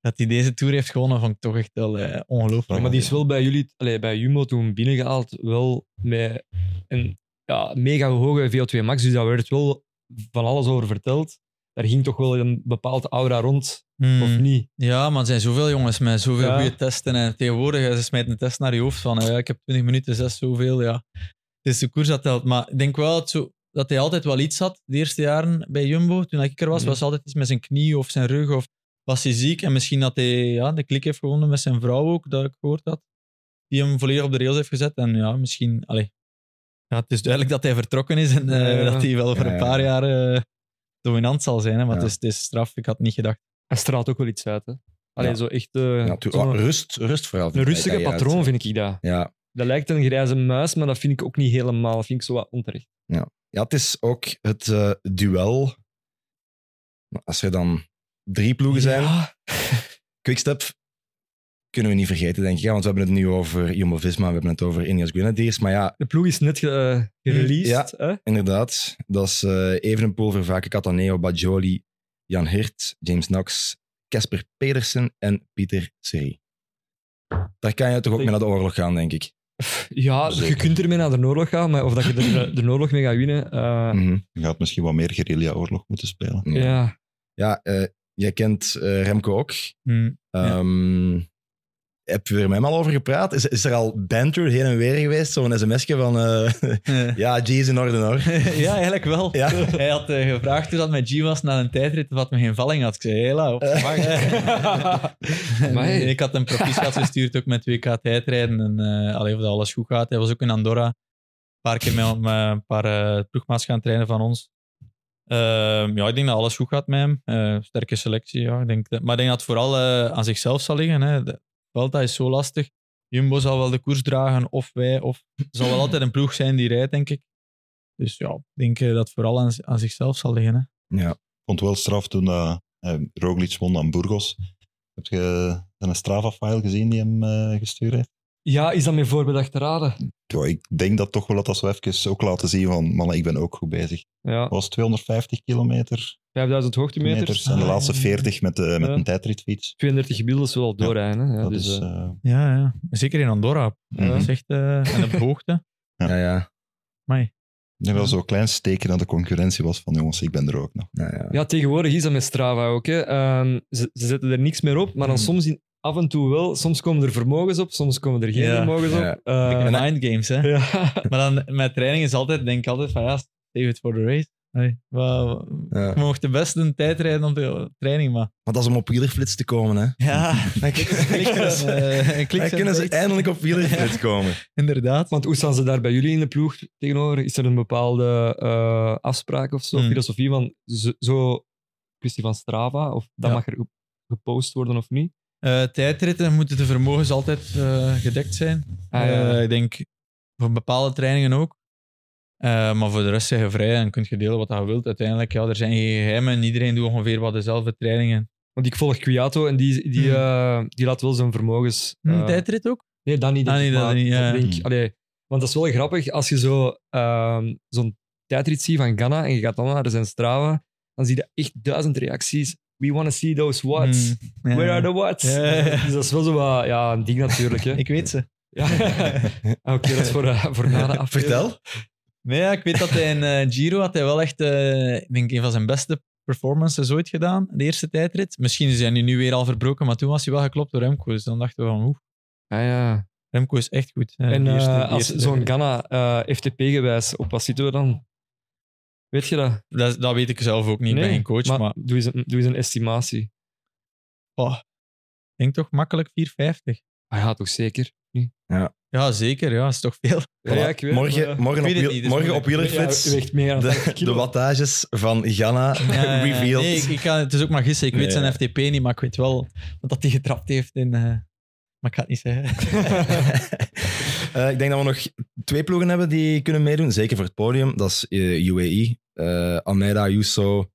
D: dat hij deze Tour heeft gewonnen, vond ik toch echt wel eh, ongelooflijk.
B: Maar die is wel bij jullie, allee, bij Jumbo toen binnengehaald, wel met een ja, mega hoge VO2 max. Dus daar werd wel van alles over verteld. Daar ging toch wel een bepaalde aura rond,
D: Hmm.
B: of niet?
D: Ja, maar er zijn zoveel jongens met zoveel
B: Ja.
D: goede testen. En tegenwoordig, ze smijten een test naar je hoofd van eh, ik heb 20 minuten, 6, zoveel. Ja. Het is de koers dat telt. Maar ik denk wel dat, zo, dat hij altijd wel iets had, de eerste jaren bij Jumbo. Toen ik er was,
B: Mhm.
D: was altijd iets met zijn knie of zijn rug. Of was hij ziek. En misschien dat hij ja, de klik heeft gewonnen met zijn vrouw ook, dat ik gehoord had. Die hem volledig op de rails heeft gezet. En ja, misschien... Allee, ja, het is duidelijk dat hij vertrokken is en eh,
B: Ja, ja.
D: dat hij wel voor
A: Ja,
D: een
A: ja.
D: paar jaar eh, dominant zal zijn. Hè. Maar
A: Ja.
D: het, is, het is straf, ik had niet gedacht.
B: Hij straalt ook wel iets uit. Hè? Allee,
A: Ja.
B: zo echt eh,
A: Ja, oh, rust, rust vooral.
B: een rustige patroon,
A: uit-
B: vind ik dat.
A: Ja.
B: Dat lijkt een grijze muis, maar dat vind ik ook niet helemaal. Dat vind ik zo wat onterecht.
A: ja, het is ook het eh, duel. Als er dan drie ploegen zijn,
B: Ja.
A: Quickstep kunnen we niet vergeten, denk ik. Ja, want we hebben het nu over Jumbo-Visma, we hebben het over Ineos Grenadiers. Maar ja,
B: De ploeg is net ge- eh, gereleased. hè?
A: inderdaad, dat is eh Evenepoel, Vervaken, Cataneo, Bajoli, Jan Hirt, James Knox, Casper Pedersen en Pieter Serie. Daar kan je toch ook mee naar de oorlog gaan, denk ik.
B: Ja, je kunt ermee naar de oorlog gaan, maar of dat je er de oorlog mee gaat winnen. eh,
A: Mhm.
C: Je gaat misschien wat meer guerrilla-oorlog moeten spelen.
A: Ja,
B: ja.
A: ja eh, jij kent eh, Remco ook.
D: Hmm. Ja.
A: Heb je er met hem al over gepraat? Is, is er al banter heen en weer geweest? Zo'n sms'je van... eh, ja, G is in orde hoor.
D: ja, eigenlijk wel.
A: Ja.
D: Hij had eh, gevraagd hoe dat met G was na een tijdrit dat me geen valling had. Ik zei, hela, op.
B: Maar hey.
D: Ik had een proficiat gestuurd ook met WK tijdrijden. En eh allee, of dat alles goed gaat. Hij was ook in Andorra. Een paar keer met, met een paar ploegmaats gaan trainen van ons. Ehm, ja, ik denk dat alles goed gaat met hem. Eh, sterke selectie, ja. Ik denk dat, maar ik denk dat het vooral aan zichzelf zal liggen. Hè. De Vuelta is zo lastig. Jumbo zal wel de koers dragen, of wij, of zal wel altijd een ploeg zijn die rijdt, denk ik. Dus ja, ik denk eh, dat het vooral aan, zichzelf zal liggen.
A: Ja.
C: Ik vond wel straf toen dat, eh, Roglic won aan Burgos. Heb je een Strava-file gezien die hem eh, gestuurd heeft?
B: Ja, is dat met voorbedachte raden?
C: Ja, ik denk dat toch wel dat dat zo even ook laten zien van, mannen, ik ben ook goed bezig.
B: Ja,
C: Het was 250 kilometer,
B: 5000 hoogtemeters.
C: meters en de
D: Ah,
C: laatste
D: ja.
C: 40 met, de, met
B: Ja.
C: een tijdritfiets.
B: 32 gemiddeld is wel doorrijden. hè. Ja,
C: dat
B: dus,
C: is,
B: eh,
C: eh,
D: Ja, ja. Zeker in Andorra.
C: Mhm.
D: Dat is echt, eh, en op hoogte.
A: Ja, ja.
C: Ik denk dat zo'n klein steekje naar de concurrentie was van jongens, ik ben er ook nog.
A: ja, ja.
B: Ja, tegenwoordig is dat met Strava ook. Hè. Ehm, ze, ze zetten er niks meer op, maar dan
D: Hmm.
B: soms in, af en toe wel. Soms komen er vermogens op, soms komen er geen
D: Ja.
B: vermogens
A: Ja.
B: op. Eh,
D: Dikke mind games, hè.
B: ja.
D: Maar dan met training is altijd, denk ik altijd van ja, save it for the race.
A: Ja.
D: Je mocht de beste een tijd rijden op de training, maar...
A: Maar dat is om op wielerflits te komen, hè.
D: Ja,
A: Dan
D: ze, eh,
A: kunnen ze
D: beetje.
A: eindelijk op wielerflits komen.
D: Inderdaad.
B: Want hoe staan ze daar bij jullie in de ploeg tegenover? Is er een bepaalde eh, afspraak of zo,
D: Hmm.
B: filosofie van zo, zo kwestie van Strava? Of dat
D: Ja.
B: mag er ge- gepost worden of niet?
D: Eh, tijdritten moeten de vermogens altijd eh, gedekt zijn.
B: Ah, ja.
D: Eh, ik denk voor bepaalde trainingen ook. Maar voor de rest zijn je vrij en kunt je delen wat je wilt. Uiteindelijk, ja, er zijn geen geheimen. en Iedereen doet ongeveer wat dezelfde trainingen.
B: Want ik volg Kwiato en die, die,
D: Hmm.
B: die laat wel zijn vermogens... Eh,
D: tijdrit ook?
B: Nee, dat niet. Denk
D: Ah, nee,
B: ik,
D: dat
B: maar
D: niet, ja.
B: denk,
C: Hmm.
B: allee, want dat is wel grappig als je zo, ehm, zo'n tijdrit ziet van Ghana en je gaat dan naar zijn Strava, dan zie je echt duizend reacties. We want to see those whats.
D: Hm, ja.
B: Where are the whats?
D: Ja.
B: Dus dat is wel zo wat, ja, een ding natuurlijk. Hè.
D: Ik weet ze.
B: Ja. Oké, dat is voor, eh, voor na de aflevering.
A: Vertel.
D: Nee, ja, ik weet dat hij in eh, Giro had hij wel echt, eh, ik denk, een van zijn beste performances ooit gedaan, de eerste tijdrit. Misschien is hij nu, weer al verbroken, maar toen was hij wel geklopt door Remco. Dus dan dachten we van, oeh,
B: Ah, ja.
D: Remco is echt goed. hè.
B: En eh,
D: eerste-
B: als zo'n. Ghana FTP-gewijs, op wat zitten we dan? Weet je dat?
D: Dat, dat weet ik zelf ook niet, ik ben geen coach, maar,
B: doe, eens een, doe eens een estimatie.
D: oh, ik denk toch makkelijk 4,50.
B: Ah ja, toch zeker?
D: Ja, zeker. Ja, dat is toch veel.
B: Ja, ja, ik weet
A: morgen
B: maar-
A: morgen,
D: ik
A: op, wiel-
D: niet,
A: morgen op. Wielerflits
B: Ja,
A: de,
B: 50
A: de wattages van Ghana
D: Ja, ja, ja.
A: revealed.
D: Nee, ik, ik kan, het is ook maar gissen. Ik weet zijn
A: ja.
D: FTP niet, maar ik weet wel wat dat hij getrapt heeft in... eh, maar ik ga het niet zeggen.
A: Eh, ik denk dat we nog twee ploegen hebben die kunnen meedoen. Zeker voor het podium. Dat is eh, UAE. eh, Almeida, Ayuso,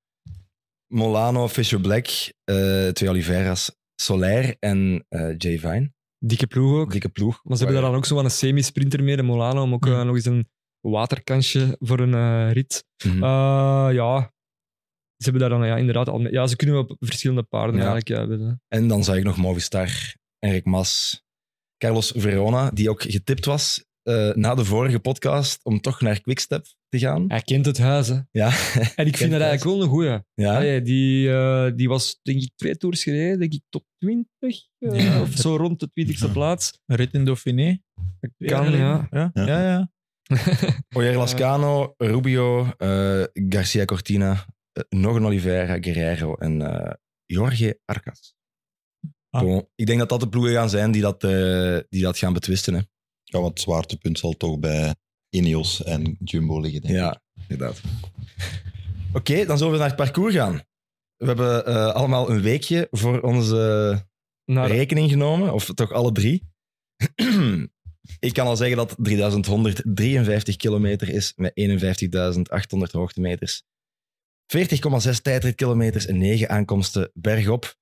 A: Molano, Fisher Black, eh, twee Oliveira's, Soler en eh Jay Vine.
B: Dikke ploeg ook.
A: Dikke ploeg.
B: Maar ze hebben daar dan ook zo van een semi-sprinter mee, de Molano, om ook
D: Hmm.
B: nog eens een waterkansje voor een eh, rit.
A: Mhm.
B: Eh, ja, ze hebben daar dan ja, inderdaad al... Ja, ze kunnen op verschillende paarden
A: Ja.
B: eigenlijk ja, hebben.
A: En dan zag ik nog Movistar, Enric Mas, Carlos Verona, die ook getipt was eh, na de vorige podcast om toch naar Quickstep te gaan.
B: Hij kent het huis, hè.
A: Ja,
B: En ik vind dat eigenlijk wel een goeie.
A: ja.
B: Allee, die, eh, die was, denk ik, twee tours gereden, denk ik, top 20. eh,
D: Ja.
B: Of zo rond de 20ste
C: Ja.
B: plaats.
D: Een rit in Dauphiné.
B: Kan, ja.
D: Ja,
C: Ja.
D: ja. ja.
A: Oyer Lascano, Rubio, eh, Garcia Cortina, nog een Oliveira, Guerrero en eh, Jorge Arcas.
D: Ah.
A: Bon, ik denk dat dat de ploegen gaan zijn die dat, eh, die dat gaan betwisten. Hè.
C: Ja, want het zwaartepunt zal toch bij Ineos en Jumbo liggen, denk ik.
A: Ja, inderdaad. Oké, dan zullen we naar het parcours gaan. We hebben eh, allemaal een weekje voor onze
B: Naar,
A: rekening genomen, of toch alle drie. ik kan al zeggen dat 3153 kilometer is met 51.800 hoogtemeters. 40,6 tijdritkilometers en 9 aankomsten bergop.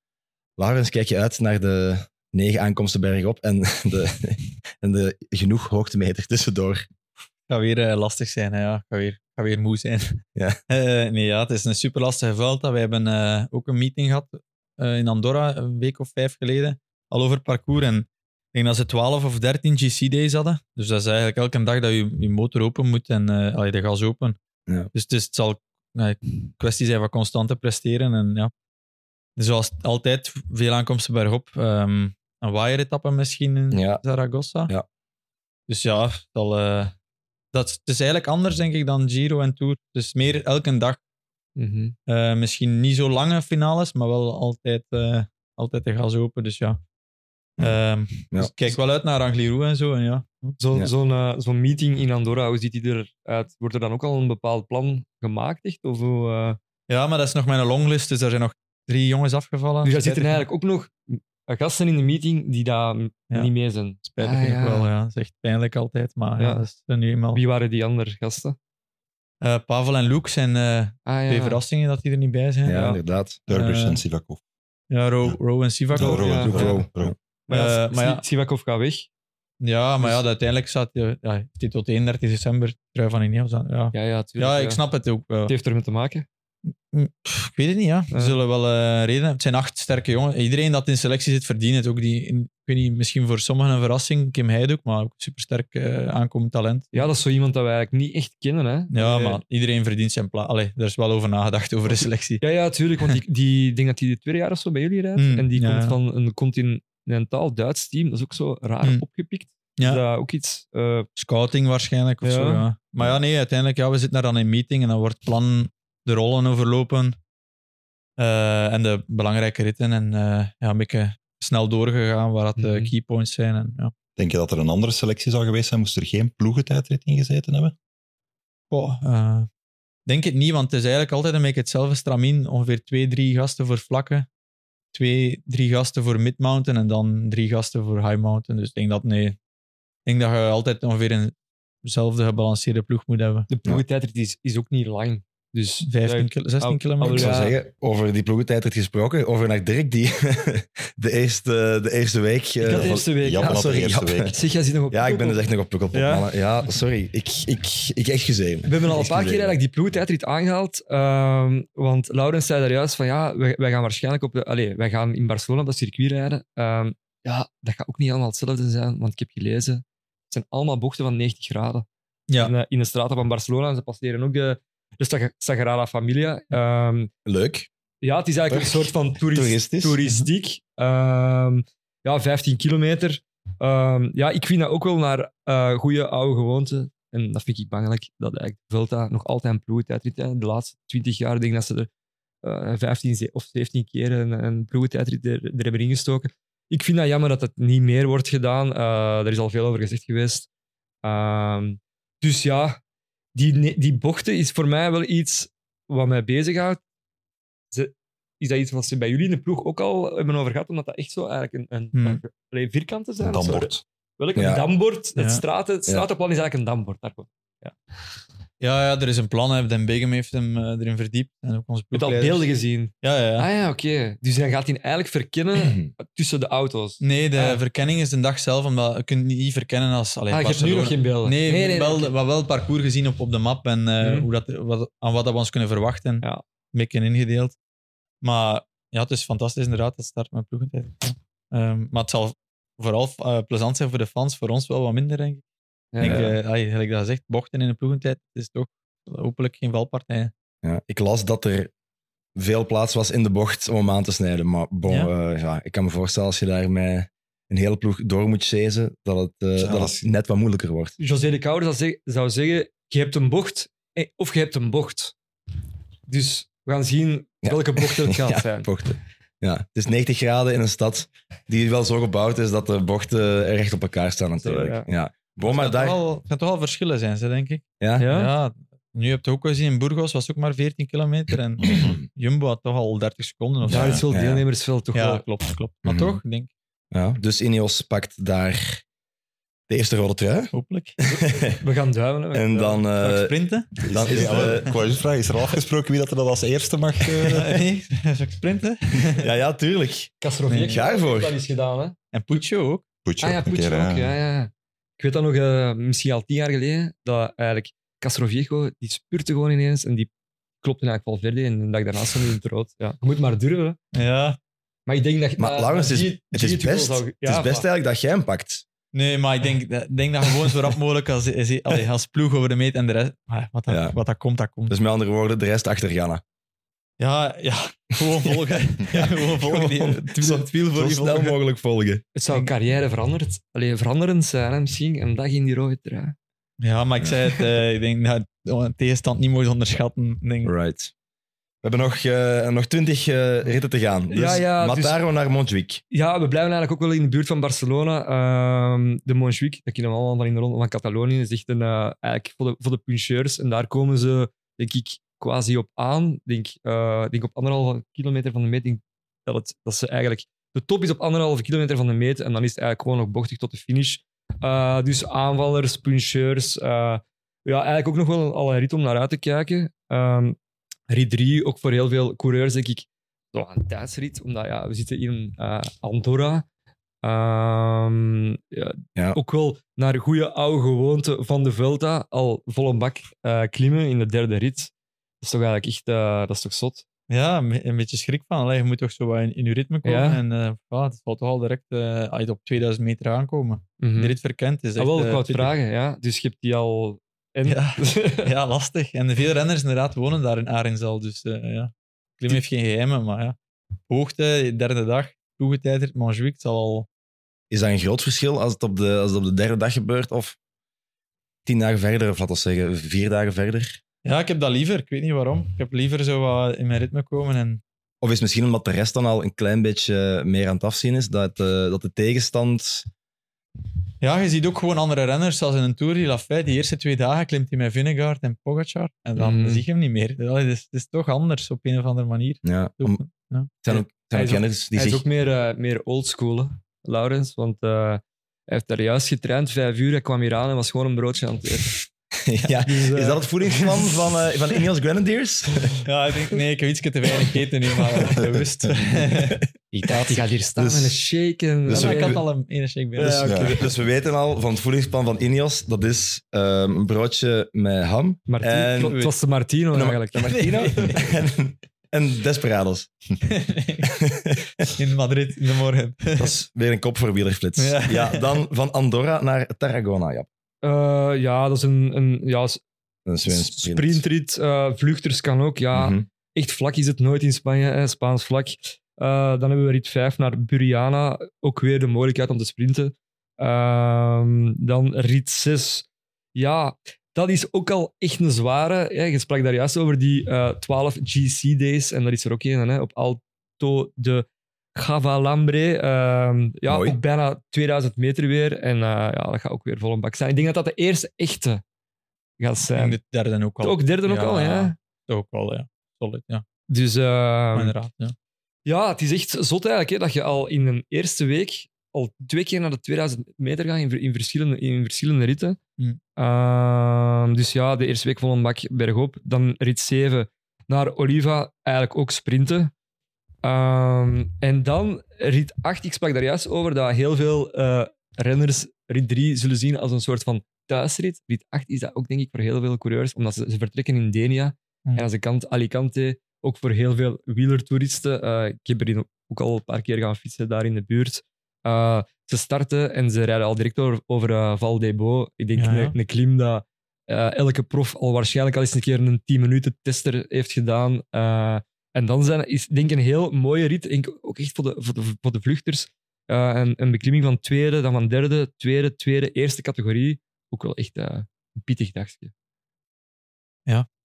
A: Laurens, kijk je uit naar de 9 aankomsten bergop en de, en de genoeg hoogtemeter tussendoor.
D: Gaat weer eh, lastig zijn, hè, ja. Gaat weer, gaat weer moe zijn.
A: Ja.
D: Eh, nee, ja, het is een super lastige Vuelta. We hebben eh, ook een meeting gehad eh, in Andorra een week of vijf geleden, al over het parcours. En ik denk dat ze 12 of 13 GC-days hadden. Dus dat is eigenlijk elke dag dat je, je motor open moet en allee, de gas open.
A: Ja.
D: Dus het, is, het zal een kwestie zijn van constante presteren. En ja, zoals altijd, veel aankomsten bergop. Ehm een wire-etappe misschien in
A: Ja.
D: Zaragoza.
A: Ja.
D: Dus ja, het, zal, eh, dat, is- het is eigenlijk anders, denk ik, dan Giro en Tour. Dus meer elke dag.
B: Mhm.
D: Eh, misschien niet zo lange finales, maar wel altijd, eh, altijd de gas open. Dus ja. Ehm,
A: Ja.
D: dus ik kijk wel uit naar Angliru en zo. En ja.
B: Zo-
A: Ja.
B: Zo'n eh, zo'n meeting in Andorra, hoe ziet die eruit? Wordt er dan ook al een bepaald plan gemaakt? Echt? Of eh,
D: ja, maar dat is nog mijn longlist, dus er zijn nog drie jongens afgevallen.
B: Dus er zitten eigenlijk ook nog gasten in de meeting die daar
D: Ja.
B: niet mee zijn.
D: Spijtig
B: Ah, ja.
D: wel, ja. Dat is echt pijnlijk altijd, maar ja.
B: Ja.
D: dat is er nu eenmaal.
B: Wie waren die andere gasten?
D: Eh, Pavel en Luke zijn eh,
B: Ah, ja.
D: twee verrassingen dat die er niet bij zijn.
A: Ja,
D: Ja,
A: inderdaad.
C: Derbish
D: Eh,
C: en Sivakov.
D: ja Ro, Ro en Sivakov.
C: Ro,
B: ja.
C: Ro,
A: Ro,
C: Ro, Ro.
B: Maar, Sivakov gaat weg.
D: Ja, maar
B: Dus-
D: ja, uiteindelijk staat hij ja, heeft hij tot 31 december trui van Ineos aan. Ja.
B: Ja, ja, tuurlijk,
D: ja, ik snap het ook wel.
B: Het heeft ermee te maken.
D: Ik weet het niet, ja. Ze zullen wel eh reden. Het zijn acht sterke jongens. Iedereen dat in selectie zit, verdient het. Ook die, ik weet niet, misschien voor sommigen een verrassing. Kim Heiduk, maar ook supersterk eh aankomend talent.
B: Ja, dat is zo iemand dat wij eigenlijk niet echt kennen. Hè?
D: Ja,
B: Eh,
D: maar iedereen verdient zijn plaats. Allee, daar is wel over nagedacht, over de selectie.
B: Ja, ja, tuurlijk. Want die, die denk dat hij de tweede jaar of zo bij jullie rijdt.
D: Mm,
B: en die
D: ja,
B: komt van een continentaal Duits team. Dat is ook zo raar
D: Mm.
B: opgepikt.
D: Ja.
B: Dat ook iets...
D: Scouting waarschijnlijk of
B: Ja.
D: zo, ja. Maar ja, nee, uiteindelijk, ja, we zitten daar dan in meeting en dan wordt het plan de rollen overlopen. Eh, en de belangrijke ritten en eh, ja, een beetje snel doorgegaan waar dat de
B: Mhm.
D: keypoints zijn. En, ja.
C: Denk je dat er een andere selectie zou geweest zijn? Moest er geen ploegentijdrit in gezeten hebben?
D: Goh, eh, denk het niet, want het is eigenlijk altijd een beetje hetzelfde stramien. Ongeveer twee, drie gasten voor vlakken. Twee, drie gasten voor mid-mountain en dan drie gasten voor high-mountain. Dus ik denk dat, nee. Ik denk dat je altijd ongeveer eenzelfde gebalanceerde ploeg moet hebben.
B: de ploegentijdrit is, is ook niet lang. Dus
D: 15,
B: ja,
D: kil- 16
B: al-
D: kilometer.
A: Ik zou
B: Ja.
A: zeggen, over die ploegentijdrit gesproken, over naar Dirk, die de, eerste, de eerste week...
B: Ik had de
A: eh,
B: eerste week.
C: Japan
A: Ah,
C: de
A: sorry,
C: eerste
A: Japan.
C: week.
B: Zeg, jij zit nog op
A: Ja, ik ben dus
B: Pukkelpop.
A: echt nog op Pukkelpop,
B: Ja.
A: mannen. Ja, sorry. Ik, ik, ik excuseer me.
B: We hebben al een paar keer eigenlijk die ploegentijdrit aangehaald. ehm, want Laurens zei daar juist van ja, wij, wij gaan waarschijnlijk op de... Wij gaan in Barcelona op dat circuit rijden. Ehm, ja, dat gaat ook niet allemaal hetzelfde zijn, want ik heb gelezen, het zijn allemaal bochten van 90 graden.
D: Ja.
B: In, in de straten van Barcelona, en ze passeren ook de, de Sag- Sagrada Familia. Ehm,
A: Leuk.
B: ja, het is eigenlijk een soort van toerist,
A: Toeristisch.
B: toeristiek. Ehm, ja, 15 kilometer. Ehm, ja, ik vind dat ook wel naar eh goede oude gewoonte. En dat vind ik bangelijk, dat eigenlijk de Vuelta nog altijd een ploegentijdrit is. De laatste 20 jaar denk ik dat ze er eh 15 ze- of 17 keer een, een ploegentijdrit er, er hebben ingestoken. Ik vind dat jammer dat het niet meer wordt gedaan. Eh er is al veel over gezegd geweest. Dus ja, die, die bochten is voor mij wel iets wat mij bezighoudt. Ze- Is dat iets wat ze bij jullie in de ploeg ook al hebben over gehad? Omdat dat echt zo eigenlijk een, een,
D: Hmm.
B: een vierkanten zijn?
C: Een dambord.
B: Welk?
A: Ja.
B: Een dambord. Het,
D: Ja.
B: straten, het
A: Ja.
B: stratenplan is eigenlijk een dambord. Daar komt-
D: Ja, ja, er is een plan. hè. Den Begum heeft hem eh, erin verdiept. En ook onze
B: Je hebt al beelden gezien.
D: Ja, ja, ja.
B: Ah ja, oké. Dus dan gaat hij eigenlijk verkennen tussen de auto's.
D: Nee, de
B: Ah.
D: verkenning is de dag zelf, omdat je kunt niet verkennen als... Allee,
B: ah, je hebt nu nog geen beelden.
D: Nee,
B: nee, nee,
D: wel,
B: oké.
D: wel, wel het parcours gezien op, op de map en eh,
B: Mhm.
D: hoe dat, wat, aan wat dat we ons kunnen verwachten.
B: Ja.
D: Een beetje ingedeeld. Maar ja, het is fantastisch inderdaad, dat start met ploegentijd. Ehm, maar het zal vooral eh, plezant zijn voor de fans, voor ons wel wat minder, denk ik.
B: Ja,
D: Ik eh, allee, gelijk dat je zegt, bochten in de ploegentijd, is toch hopelijk geen valpartijen.
A: Ja, ik las dat er veel plaats was in de bocht om hem aan te snijden. Maar bon,
D: Ja.
A: ja. ja, ik kan me voorstellen als je daar met een hele ploeg door moet chasen, dat het, eh,
C: Ja,
A: dat het net wat moeilijker wordt.
B: José de Kouwer zou zeggen, zou zeggen, je hebt een bocht eh, of je hebt een bocht. Dus we gaan zien
A: Ja.
B: welke bocht het gaat
A: Ja,
B: zijn.
A: bochten. Ja, het is 90 graden in een stad die wel zo gebouwd is dat de bochten recht op elkaar staan natuurlijk. Ja. Bon, maar
D: het
A: daar...
D: toch wel, het kan toch wel verschillen zijn, ze, denk ik.
A: Ja?
B: Ja?
D: Ja, nu heb je ook gezien, in Burgos was ook maar 14 kilometer en Jumbo had toch al 30 seconden of zo.
B: Ja, het is wel
A: Ja.
B: deelnemersveld toch
D: Ja,
B: wel.
D: klopt, klopt. Maar
A: Mhm.
D: toch, ik denk,
A: Ja, dus Ineos pakt daar de eerste rode trui.
D: hopelijk.
B: We gaan duimen.
A: en dan,
D: ik
A: eh,
D: sprinten?
A: dan is
C: maar ik wou vragen, is er al afgesproken wie dat er dat als eerste mag? eh?
D: nee, ik sprinten?
A: Ja, ja, tuurlijk.
B: Castroviec
D: Nee.
A: Ga ervoor.
B: Dat is gedaan, hè?
D: En Puccio ook.
C: Poetje,
B: Ah ja,
C: een
B: Poetje
C: keer,
B: ook. Ja, ja. Ik weet dat nog, eh, misschien al tien jaar geleden, dat eigenlijk Castroviejo, die spurte gewoon ineens en die klopte eigenlijk Valverde en de dag daarna stond hij in het rood. Ja. Je moet maar durven.
D: Ja.
B: Maar ik denk dat...
A: Maar
B: eh,
A: Laurens, het is, het is best,
B: zou-
A: het is best
B: maar-
A: eigenlijk dat jij hem pakt.
D: Nee, maar ik denk, ik denk dat gewoon zo rap mogelijk als, als, als ploeg over de meet en de rest. maar wat, dat,
A: Ja.
D: wat dat komt, dat komt.
A: Dus met andere woorden, de rest achter Ghana.
D: Ja, ja gewoon volgen. Ja, gewoon volgen. Die, het wiel- het wiel voor
A: Zo snel
D: volgen.
A: mogelijk volgen.
B: Het zou carrière veranderd, allee, veranderend zijn, hè, misschien. Een dag in die rode trui.
D: Ja, maar ik zei het, eh, ik denk dat de tegenstand niet mogen onderschatten. Denk,
A: Right. We hebben nog, eh, nog twintig eh, ritten te gaan. Dus
B: Ja, ja, dus-
A: Mataro naar Montjuïc.
B: Ja, we blijven eigenlijk ook wel in de buurt van Barcelona. Ehm, de Montjuïc, dat kennen we allemaal van in de ronde van Catalonië, is echt een, eh, eigenlijk voor de, voor de puncheurs. En daar komen ze, denk ik, quasi op aan. Ik denk, eh, denk op anderhalve kilometer van de meet. denk dat, het, dat ze eigenlijk... De top is op anderhalve kilometer van de meet en dan is het eigenlijk gewoon nog bochtig tot de finish. Eh, dus aanvallers, puncheurs. eh, ja, eigenlijk ook nog wel al een rit om naar uit te kijken. Ehm rit 3, ook voor heel veel coureurs, denk ik, zo een tijdsrit. Omdat ja, we zitten in Andorra. Ehm, ja,
A: Ja.
B: Ook wel naar goede oude gewoonte van de Vuelta. Al volle bak klimmen in de derde rit. Dat is toch eigenlijk echt eh, dat is toch zot.
D: Ja, een beetje schrik van. Allee, je moet toch zo wat in, in je ritme komen.
B: Ja.
D: En eh ja, het valt toch al direct eh, als je op 2000 meter aankomen.
B: Mhm.
D: De rit verkend is
B: Ah,
D: echt...
B: wel, ik wou het
D: 20
B: vragen. Ja. Dus je hebt die al... En?
D: Ja. Ja, lastig. En veel renners inderdaad wonen daar in Arenzal. Dus eh, ja, klim heeft geen geheimen, maar ja. Hoogte, derde dag, ploegentijd, Montjuïc, het zal al...
A: Is dat een groot verschil als het op de, als het op de derde dag gebeurt? Of tien dagen verder, of laten we zeggen vier dagen verder?
D: Ja, ik heb dat liever. Ik weet niet waarom. Ik heb liever zo wat in mijn ritme komen. En...
A: Of is het misschien omdat de rest dan al een klein beetje meer aan het afzien is? Dat, eh, dat de tegenstand...
D: Ja, je ziet ook gewoon andere renners, zoals in een Tour die Lafayette, die eerste twee dagen klimt hij met Vingegaard en Pogacar. En dan
B: Mhm.
D: zie je hem niet meer. Is, het is toch anders op een of andere manier.
A: Ja, om,
D: Ja.
A: het zijn ook, zijn
B: Hij
A: ook
B: is ook-
A: renners die
B: Hij is ook meer, eh, meer oldschool, Laurens. Want eh, hij heeft daar juist getraind, vijf uur. Hij kwam hier aan en was gewoon een broodje aan het eten.
A: ja.
B: Dus, eh,
A: Is dat het voedingsplan van, eh van Ineos Grenadiers?
D: Ja, ik denk, nee, ik heb iets te weinig gegeten nu, maar eh, bewust.
B: Die gaat, hier staan
A: Dus-
B: met een shake. En,
A: dus we-
D: ik had al een ene shake binnen.
A: Dus,
C: Ja, oké.
A: dus we weten al van het voedingsplan van Ineos, dat is ehm, een broodje met ham. En-
B: het was de Martino eigenlijk.
A: een Martino. en, en Desperados.
D: in Madrid in de morgen.
A: Dat is weer een kop voor wielerflits. Ja.
D: Ja.
A: dan van Andorra naar Tarragona. Ja,
B: Eh, ja, dat is een, een ja,
A: een sprint.
B: sprintrit. eh, vluchters kan ook. Ja,
A: Mhm.
B: echt vlak is het nooit in Spanje, hè, Spaans vlak. Eh, dan hebben we rit 5 naar Buriana. Ook weer de mogelijkheid om te sprinten. Ehm, dan rit 6. Ja, dat is ook al echt een zware. Hè. Je sprak daar juist over die eh 12 GC-days. En dat is er ook een hè, op Alto de Gavalambre. Ehm, ja,
A: Mooi.
B: ook bijna 2000 meter weer. En eh, ja, dat gaat ook weer vol een bak zijn. Ik denk dat dat de eerste echte gaat
D: En
B: zijn.
D: de derde ook al.
B: Ook derde ook al, ja.
D: Ook al, ja. Solid, ja.
B: Dus ehm,
D: inderdaad, ja.
B: ja, het is echt zot eigenlijk hè, dat je al in een eerste week al twee keer naar de 2000 meter gaat in, ver- in, verschillende, in verschillende ritten.
D: Hmm.
B: Ehm, dus ja, de eerste week vol een bak bergop. Dan rit 7 naar Oliva, eigenlijk ook sprinten. Ehm, en dan rit 8, ik sprak daar juist over dat heel veel eh, renners rit 3 zullen zien als een soort van thuisrit. Rit 8 is dat ook denk ik voor heel veel coureurs, omdat ze, ze vertrekken in Denia.
D: Hmm.
B: En aan de kant Alicante, ook voor heel veel wielertoeristen. Eh, ik heb erin ook al een paar keer gaan fietsen daar in de buurt. Eh, ze starten en ze rijden al direct over, over eh, Val. Ik denk
D: Ja.
B: Een, een klim dat elke prof al waarschijnlijk al eens een keer een 10 minuten tester heeft gedaan. En dan zijn, is denk ik een heel mooie rit, denk ook echt voor de, voor de, vluchters. Eh, een, een beklimming van tweede, dan van derde, tweede, tweede, eerste categorie. Ook wel echt eh, een pittig dagje.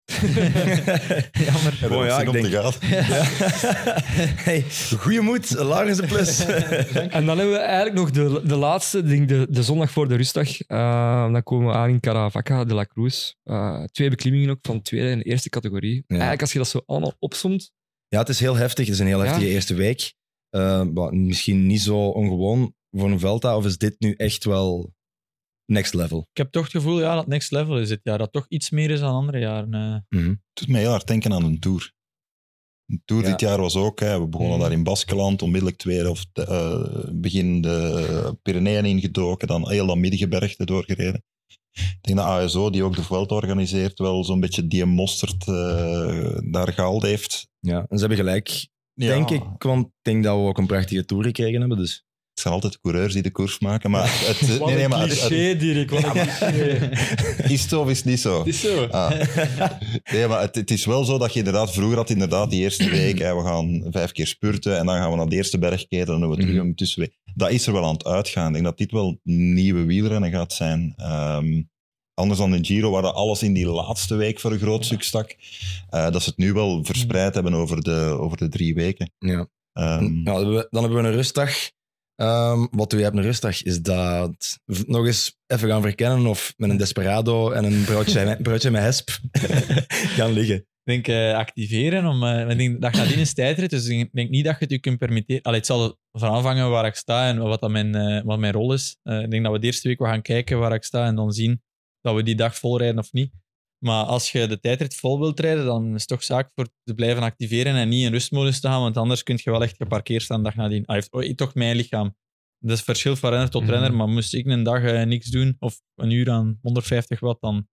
D: Jammer.
C: Ja,
A: Oh, ik denk-
C: gaan.
A: hey, goeie moed, een plus.
B: En dan hebben we eigenlijk nog de, de laatste, denk de, de zondag voor de rustdag. Eh, dan komen we aan in Caravaca de la Cruz. Eh, twee beklimmingen ook van tweede en eerste categorie. Eigenlijk als je dat zo allemaal opsomt,
A: Ja, het is heel heftig. Het is een heel
B: Ja.
A: heftige eerste week. Eh, misschien niet zo ongewoon voor een Velta, of is dit nu echt wel next level?
D: Ik heb toch het gevoel ja, dat next level is dit jaar. Dat toch iets meer is dan andere jaren. eh.
A: Mhm.
C: Het doet me heel hard denken aan een tour. Een tour
A: Ja.
C: dit jaar was ook, hè, we begonnen
B: Mhm.
C: daar in Baskeland, onmiddellijk tweede of de, eh, begin de Pyreneeën ingedoken, dan heel dat middengebergte doorgereden. Ik denk dat ASO, die ook de Vuelta organiseert, wel zo'n beetje die mosterd eh, daar gehaald heeft.
A: Ja, en ze hebben gelijk,
C: Ja,
A: denk ik. Want ik denk dat we ook een prachtige tour gekregen hebben. Dus.
C: Het zijn altijd coureurs die de koers maken, maar het,
B: wat
C: nee, nee,
B: een
C: maar het,
B: Dirk. Wat een cliché.
C: is het of is het niet zo?
D: Het is zo.
C: Ah. Nee, maar het, het is wel zo dat je inderdaad, vroeger had inderdaad die eerste week, hè, we gaan vijf keer spurten en dan gaan we naar de eerste bergketen en dan hebben we terug
A: Mhm.
C: een tussenweek. Dat is er wel aan het uitgaan. Ik denk dat dit wel nieuwe wielrennen gaat zijn. Ehm, anders dan de Giro, waar dat alles in die laatste week voor een groot stuk stak. eh, dat ze het nu wel verspreid hebben over de, over de drie weken.
A: Ja.
C: Ehm,
A: Ja, dan, hebben we, dan hebben we een rustdag. Ehm, wat doe je op een rustdag? Is dat nog eens even gaan verkennen of met een desperado en een broodje, met- broodje met hesp gaan liggen?
D: Ik denk eh, activeren. Om, eh, ik denk, dat gaat in een tijdrit, dus ik denk niet dat je het je kunt permitteren. Allee, het zal van afhangen waar ik sta en wat, dat mijn, eh, wat mijn rol is. Ik denk dat we de eerste week wel gaan kijken waar ik sta en dan zien dat we die dag vol rijden of niet. Maar als je de tijdrit vol wilt rijden, dan is het toch zaak voor te blijven activeren en niet in rustmodus te gaan, want anders kun je wel echt geparkeerd staan de dag nadien. Ah, heeft oh, toch mijn lichaam. Dat is verschil van renner tot
B: Mhm.
D: renner, maar moest ik een dag eh, niks doen of een uur aan 150 watt, dan,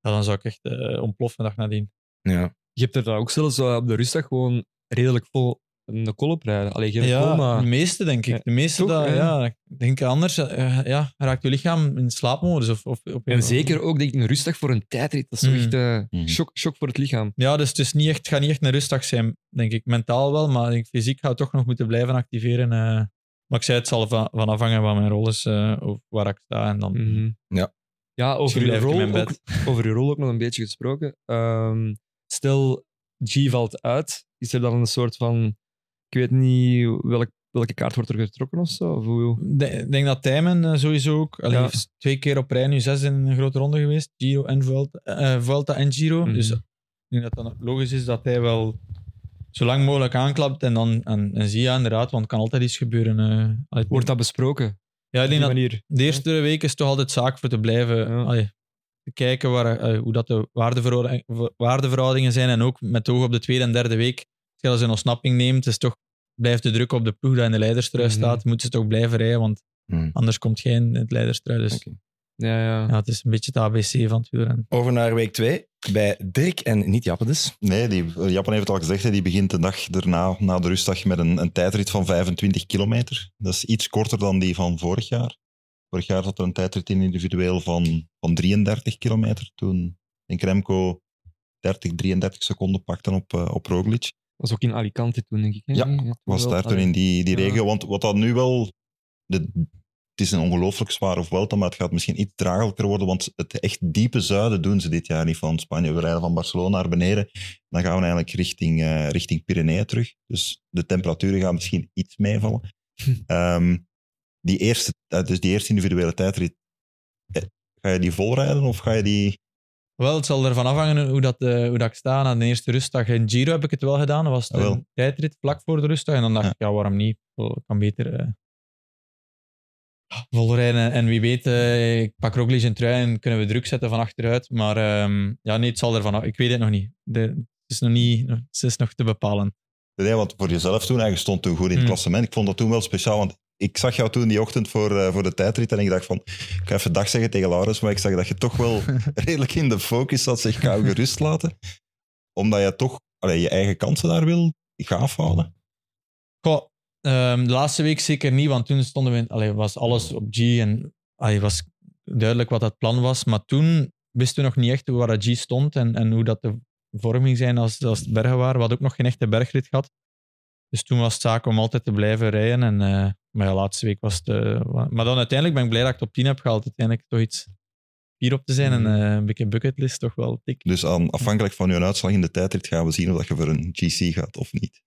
D: ja, dan zou ik echt eh, ontploffen de dag nadien.
A: Ja.
B: Je hebt er dan ook zelfs eh, op de rustdag gewoon redelijk vol een kolop rijden. Alleen geen
D: Ja,
B: coma.
D: de meeste denk ik. De meeste,
B: toch,
D: dat,
B: hè?
D: ja, ik denk anders eh, ja, raakt je lichaam in slaapmodus. Of, of, op
B: En zeker ook denk ik een rustdag voor een tijdrit. Dat is zo
D: Mm.
B: echt eh,
C: Mhm.
B: shock, shock voor het lichaam.
D: Ja, dus het, is niet echt, het gaat niet echt een rustdag zijn, denk ik. Mentaal wel, maar ik denk, fysiek gaat toch nog moeten blijven activeren. eh. maar ik zei, het zal van, van afhangen van mijn rol is, eh, of waar ik sta. En dan,
B: Mhm.
A: Ja.
B: Ja, over
D: ik
B: rol ook, over je rol ook nog een beetje gesproken. Ehm, stel, G valt uit. Is er dan een soort van... Ik weet niet welk, welke kaart wordt er getrokken of zo? Of hoe,
D: Ik denk- dat Tijmen eh, sowieso ook. Allee,
B: Ja.
D: hij heeft twee keer op rij nu zes in een grote ronde geweest. Giro en Vuelta, eh, Vuelta en Giro.
B: Mhm.
D: Dus ik denk dat dat logisch is dat hij wel zo lang mogelijk aanklapt. En dan en, en zie je inderdaad, want het kan altijd iets gebeuren. eh.
B: Wordt dat besproken?
D: ja, ik denk dat
B: manier.
D: de eerste week is toch altijd zaak voor te blijven
B: Ja.
D: allee, te kijken waar, hoe dat de waardeverhouding- waardeverhoudingen zijn. En ook met oog op de tweede en derde week. Als je dat in ontsnapping neemt, is toch, blijft de druk op de ploeg dat in de leiderstrui
B: Mhm.
D: staat. Moeten ze toch blijven rijden, want
A: Mhm.
D: anders komt geen in het leiderstrui. Dus.
B: Ja, ja.
D: Ja, het is een beetje het ABC van het wielrennen.
A: Over naar week 2 bij Dirk en niet Jappe dus.
C: Nee, die, Japan heeft het al gezegd, hè, die begint de dag erna, na de rustdag, met een, een tijdrit van 25 kilometer. Dat is iets korter dan die van vorig jaar. Vorig jaar zat er een tijdrit in individueel van, van 33 kilometer. Toen in Remco 30, 33 seconden pakte op, uh, op Roglic.
B: Was ook in Alicante toen, denk ik. hè?
C: Ja, Was daar toen in die, die regio. Want wat dat nu wel... De, het is een ongelooflijk zware Vuelta, maar het gaat misschien iets draaglijker worden, want het echt diepe zuiden doen ze dit jaar niet van Spanje. We rijden van Barcelona naar beneden, dan gaan we eigenlijk richting, eh richting Pyreneeën terug. Dus de temperaturen gaan misschien iets meevallen. Ehm, die, eerste, eh, dus die eerste individuele tijdrit, eh, ga je die volrijden of ga je die...
D: Wel, het zal ervan afhangen hoe, dat, eh, hoe dat ik sta na de eerste rustdag. In Giro heb ik het wel gedaan. Dat was
C: Ah, wel.
D: een tijdrit vlak voor de rustdag. En dan dacht
C: Ja.
D: ik, ja, waarom niet? Ik kan beter volrijden. En wie weet, eh, ik pak Roglic een trui en kunnen we druk zetten van achteruit. Maar ehm, ja, nee, het zal ervan af. Ik weet het nog niet. De, het, is nog niet het is nog te bepalen.
C: Nee, want voor jezelf toen, je stond toen goed in het
D: Hmm.
C: klassement. Ik vond dat toen wel speciaal, want ik zag jou toen die ochtend voor, eh, voor de tijdrit en ik dacht van, ik ga even dag zeggen tegen Laurens, maar ik zag dat je toch wel redelijk in de focus zat, zeg, ik ga je gerust laten. Omdat je toch allee, je eigen kansen daar wil gaaf houden.
D: Goh, ehm, de laatste week zeker niet, want toen stonden we in, allee, was alles op G en allee, was duidelijk wat het plan was. Maar toen wisten we nog niet echt waar dat G stond en, en hoe dat de vorming zijn als, als het bergen waren. We hadden ook nog geen echte bergrit gehad. Dus toen was het zaak om altijd te blijven rijden. En, eh, maar ja, laatste week was het... eh, maar dan uiteindelijk ben ik blij dat ik het op 10 heb gehaald. Uiteindelijk toch iets vier op te zijn en eh, een beetje bucketlist toch wel tik.
C: Dus aan, afhankelijk van je uitslag in de tijdrit gaan we zien of dat je voor een GC gaat of niet.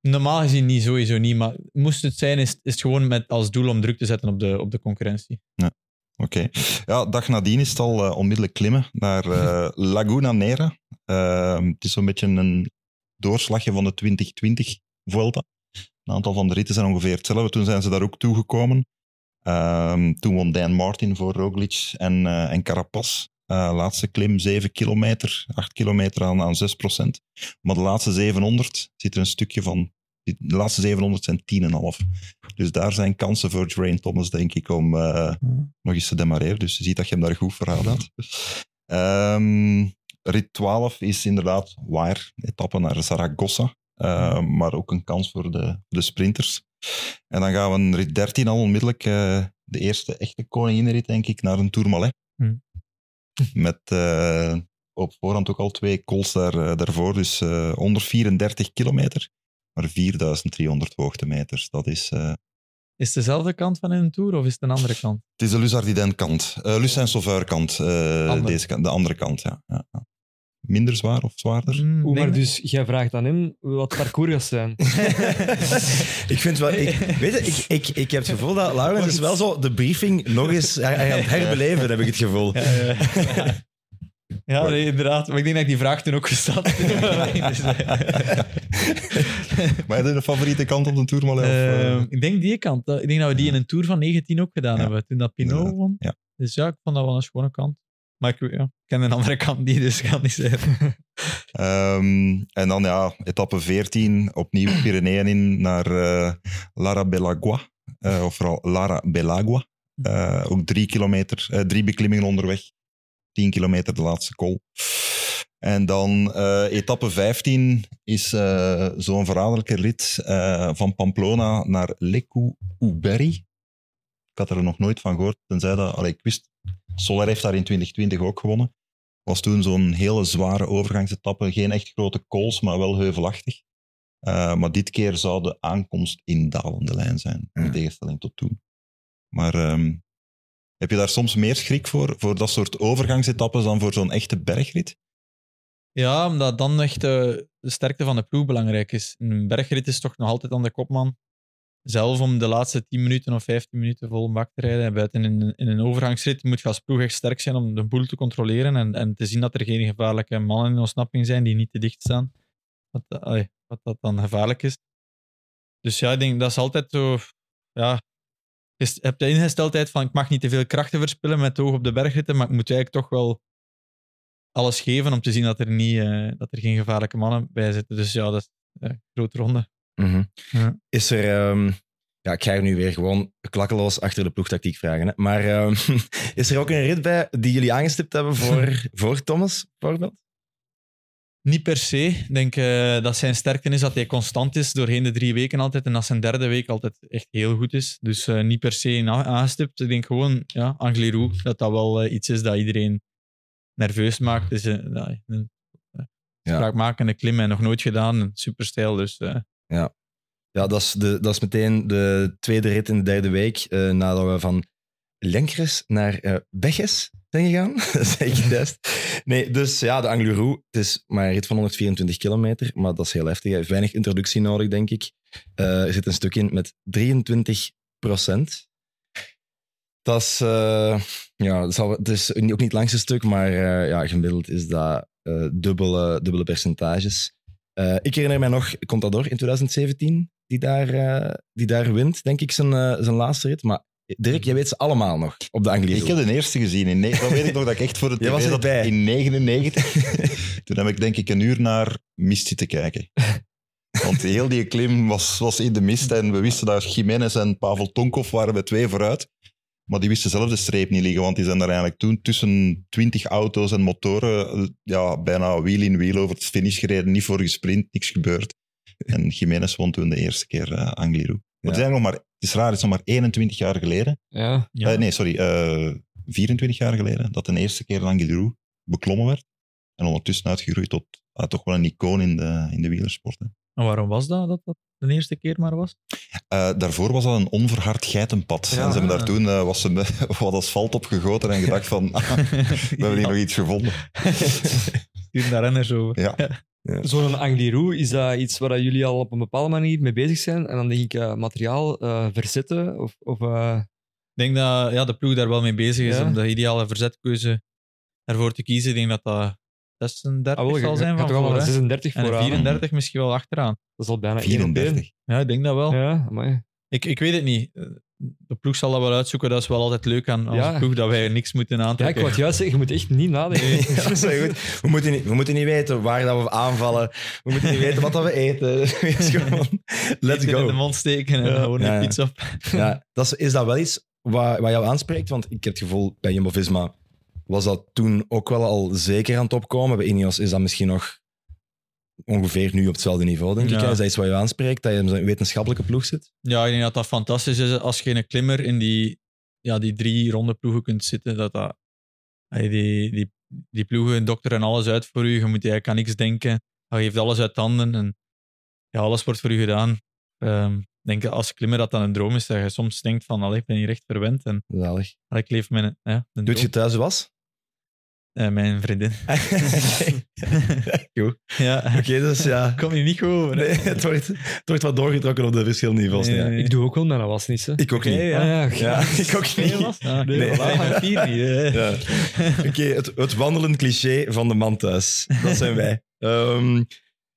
D: Normaal gezien niet, sowieso niet. Maar moest het zijn, is, is het gewoon met als doel om druk te zetten op de, op de concurrentie.
C: Oké. Ja, dag nadien is het al eh, onmiddellijk klimmen naar Laguna Nera. Ehm, het is zo'n beetje een doorslagje van de 2020 Vuelta. Een aantal van de ritten zijn ongeveer hetzelfde. Toen zijn ze daar ook toegekomen. Ehm, toen won Dan Martin voor Roglic en, eh en Carapaz. Eh, laatste klim 7 kilometer, 8 kilometer aan, aan 6 procent. Maar de laatste 700 zit er een stukje van. De laatste 700 zijn 10,5. Dus daar zijn kansen voor Geraint Thomas, denk ik, om eh, nog eens te demareren. Dus je ziet dat je hem daar goed verhaal had. Ehm, rit 12 is inderdaad waar. Etappe naar Zaragoza. Eh, maar ook een kans voor de, de sprinters. En dan gaan we in rit 13 al onmiddellijk eh, de eerste echte koninginrit, denk ik, naar een Tourmalet.
D: Hmm.
C: Met eh, op voorhand ook al twee calls daar, daarvoor. Dus eh 134 kilometer, maar 4300 hoogtemeters. Dat is...
D: Is het dezelfde kant van een tour of is het een andere kant?
C: het is de Luzardiden kant. eh Lucien Sauveur kant. deze kant. De andere kant, ja. ja, ja. Minder zwaar of zwaarder?
D: Mm,
B: maar dus jij vraagt aan hem wat parcours gaat zijn.
A: ik vind wel, ik, weet je, ik, ik, ik heb het gevoel dat Laurens is wel zo de briefing nog eens gaat het herbeleven, heb ik het gevoel.
D: Ja, ja. Ja, nee, inderdaad. Maar ik denk dat ik die vraag toen ook gesteld heb. Eh,
C: Maar heb je een favoriete kant op de Tourmalet? of, eh?
D: ehm, ik denk die kant. Ik denk dat we die in een tour van 19 ook gedaan
C: Ja.
D: hebben. Toen dat Pinot won.
C: ja.
D: Dus ja, ik vond dat wel een schone kant. Maar ik, ja, ken een andere kant niet, dus ik kan niet zeggen.
C: Ehm, en dan ja, etappe 14, opnieuw Pyreneeën in naar eh, Lara Belagua. Eh, of vooral Lara Belagua. Eh, ook drie kilometer, drie beklimmingen onderweg. 10 kilometer de laatste col. En dan etappe 15 is zo'n verraderlijke rit van Pamplona naar Lecu Uberi. Ik had er nog nooit van gehoord, tenzij dat... Allee, ik wist, Soler heeft daar in 2020 ook gewonnen. Was toen zo'n hele zware overgangsetappe. Geen echt grote calls, maar wel heuvelachtig. Eh, maar dit keer zou de aankomst in dalende lijn zijn, in
A: Ja.
C: tegenstelling tot toen. Maar ehm, heb je daar soms meer schrik voor, voor dat soort overgangsetappes dan voor zo'n echte bergrit?
D: Ja, omdat dan echt eh, de sterkte van de ploeg belangrijk is. Een bergrit is toch nog altijd aan de kopman. Zelf om de laatste 10 minuten of 15 minuten vol bak te rijden. En buiten in, een- overgangsrit moet je als ploeg echt sterk zijn om de boel te controleren en, en te zien dat er geen gevaarlijke mannen in ontsnapping zijn die niet te dicht staan. Wat, eh, wat dat dan gevaarlijk is. Dus ja, ik denk dat is altijd zo. Ja, je hebt de ingesteldheid van ik mag niet te veel krachten verspillen met het oog op de bergritten, maar ik moet eigenlijk toch wel alles geven om te zien dat er, niet, eh, dat er geen gevaarlijke mannen bij zitten. Dus ja, dat is een grote ronde.
A: Mhm.
D: Ja.
A: Is er, ehm, Ja, ik ga er nu weer gewoon klakkeloos achter de ploegtactiek vragen. Hè. Maar ehm, is er ook een rit bij die jullie aangestipt hebben voor, voor Thomas, bijvoorbeeld?
D: Niet per se. Ik denk eh, dat zijn sterkte is dat hij constant is doorheen de drie weken altijd. En dat zijn derde week altijd echt heel goed is. Dus eh, niet per se aangestipt. Ik denk gewoon, ja, Angliru, dat dat wel eh, iets is dat iedereen nerveus maakt. Is een, ja, een
A: Ja.
D: spraakmakende klim en nog nooit gedaan. Een superstijl. Dus eh,
A: Ja, dat is, de, dat is meteen de tweede rit in de derde week. eh, nadat we van Lenkres naar eh Beges zijn gegaan. zeg het juist? Nee, dus ja, de Angliru. Het is maar een rit van 124 kilometer, maar dat is heel heftig. Hij heeft weinig introductie nodig, denk ik. Eh, er zit een stuk in met 23 procent. Dat is, ja, dat het is ook niet het langste stuk, maar ja, gemiddeld is dat dubbele, dubbele percentages. Eh, ik herinner mij nog Contador in 2017, die daar, eh, die daar wint, denk ik, zijn, eh, zijn laatste rit. Maar Dirk, jij weet ze allemaal nog op de Angliru.
C: Ik heb de eerste gezien. In dat weet ik nog dat ik echt voor de
A: Jij was
C: zat in 99. Toen heb ik denk ik een uur naar mist zitten kijken. Want heel die klim was, was in de mist en we wisten dat Jiménez en Pavel Tonkov waren bij twee vooruit. Maar die wisten zelf de streep niet liggen, want die zijn daar eigenlijk toen tussen 20 auto's en motoren ja, bijna wiel in wiel over het finish gereden. Niet voor gesprint, niks gebeurd. En Jiménez won toen de eerste keer eh Angliru. Maar het, is eigenlijk nog maar, het is raar, het is nog maar 21 jaar geleden.
B: Ja.
D: ja.
C: Eh, nee, sorry. eh 24 jaar geleden dat de eerste keer Angliru beklommen werd. En ondertussen uitgegroeid tot ah, toch wel een icoon in de, in de wielersport. hè.
D: En waarom was dat, dat dat de eerste keer maar was?
C: Eh, daarvoor was dat een onverhard geitenpad.
B: Ja.
C: en ze hebben daar toen eh, was ze wat asfalt opgegoten en gedacht van, ah, we hebben hier nog iets gevonden.
D: Stuur daar renners over.
C: Ja.
B: Zo'n Angliru, is dat iets waar dat jullie al op een bepaalde manier mee bezig zijn? En dan denk ik eh, materiaal eh, verzetten? Of, of, eh,
D: Ik denk dat ja, de ploeg daar wel mee bezig is
B: Ja.
D: om de ideale verzetkeuze ervoor te kiezen. Ik denk dat dat 36
B: ah, wel,
D: zal
B: je
D: zijn van
B: toch wel
D: voor,
B: naar
D: hè?
B: 36
D: En
B: voor aan.
D: 34 misschien wel achteraan.
B: Dat is al bijna één op één.
C: 34.
D: Ja, ik denk dat wel.
B: Ja, amai.
D: Ik, ik weet het niet. De ploeg zal dat wel uitzoeken. Dat is wel altijd leuk aan onze
B: Ja.
D: ploeg, dat wij niks moeten
B: Ja, ik
D: aantrekken.
B: wou juist zeggen, je moet echt niet nadenken.
A: Ja, dat is goed. We moeten, niet, we moeten niet weten waar dat we aanvallen. We moeten niet weten wat dat we eten. Wees gewoon, let's
D: Eten in de
A: go.
D: mond steken en gewoon
A: Ja,
D: een pizza op.
A: Ja, dat is, is dat wel iets wat, wat jou aanspreekt? Want ik heb het gevoel, bij Jumbo-Visma was dat toen ook wel al zeker aan het opkomen. Bij Ineos is dat misschien nog ongeveer nu op hetzelfde niveau, denk ik.
D: Ja.
A: Is dat iets wat je aanspreekt, dat je in zo'n wetenschappelijke ploeg zit?
D: Ja, ik denk dat dat fantastisch is als je een klimmer in die, ja, die drie ronde ploegen kunt zitten. Dat dat, die, die, die ploegen dokteren alles uit voor u. Je moet eigenlijk aan niks denken. Je geeft alles uit handen en ja, alles wordt voor u gedaan. Ik denk dat als klimmer dat dan een droom is, dat je soms denkt van, allee, ik ben hier echt verwend en
A: Zalig.
D: allee, ik leef mijn, ja, een
A: Doet je thuis was?
D: Eh, mijn vriendin.
A: Goed.
D: ja,
A: Oké, dus ja.
D: kom je niet goed over.
A: Nee, het, wordt, het wordt wat doorgetrokken op de verschillende niveaus.
D: Nee,
A: ja.
D: nee.
B: Ik doe ook wel mijn wasnis. Hè.
A: Ik ook niet.
D: Ja.
B: Ah, ja, oké.
A: Ja, ik ook
D: Nee,
A: niet.
D: was? Ah,
A: Nee.
D: nee, voilà, vier niet.
A: Ja. Oké, het, het wandelend cliché van de man thuis. Dat zijn wij. Ehm,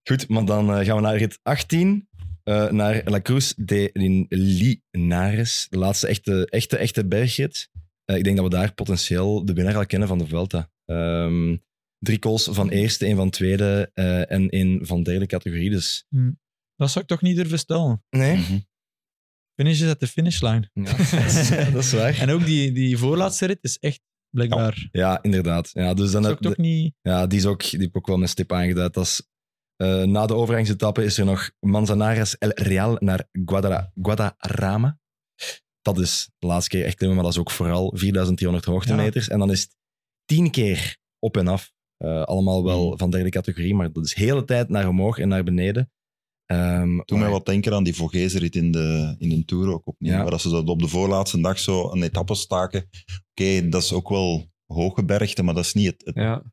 A: goed, maar dan eh, gaan we naar rit 18. eh, naar La Cruz de Linares. De laatste echte, echte, echte bergrit. Eh, ik denk dat we daar potentieel de winnaar al kennen van de Vuelta. Ehm, drie calls van eerste, één van tweede eh, en één van derde categorie. Dus
D: Dat zou ik toch niet durven stellen.
A: nee,
C: Mhm.
D: Finish is at de finishlijn.
A: ja, dat, is, waar.
D: En ook die, die voorlaatste rit is echt blijkbaar.
A: Ja, inderdaad. Ja, dus dan
D: Dat
A: heb-
D: is ook toch niet.
A: Ja, die, is ook, die heb ik ook wel met stip aangeduid. Dat is, eh, na de overgangsetappe is er nog Manzanares El Real naar Guadara, Guadarrama. Dat is de laatste keer echt klimmen, maar dat is ook vooral 4300 hoogtemeters. En dan is het tien keer op en af. Eh, allemaal wel
C: Mm.
A: van derde categorie, maar dat is de hele tijd naar omhoog en naar beneden. Ehm,
C: Toen mij wat denken aan die Vogezenrit in de, in de Tour ook opnieuw.
A: Ja.
C: Waar dat ze zo op de voorlaatste dag zo een etappe staken. Oké, dat is ook wel hooggebergte, maar dat is niet het, het-
B: Ja.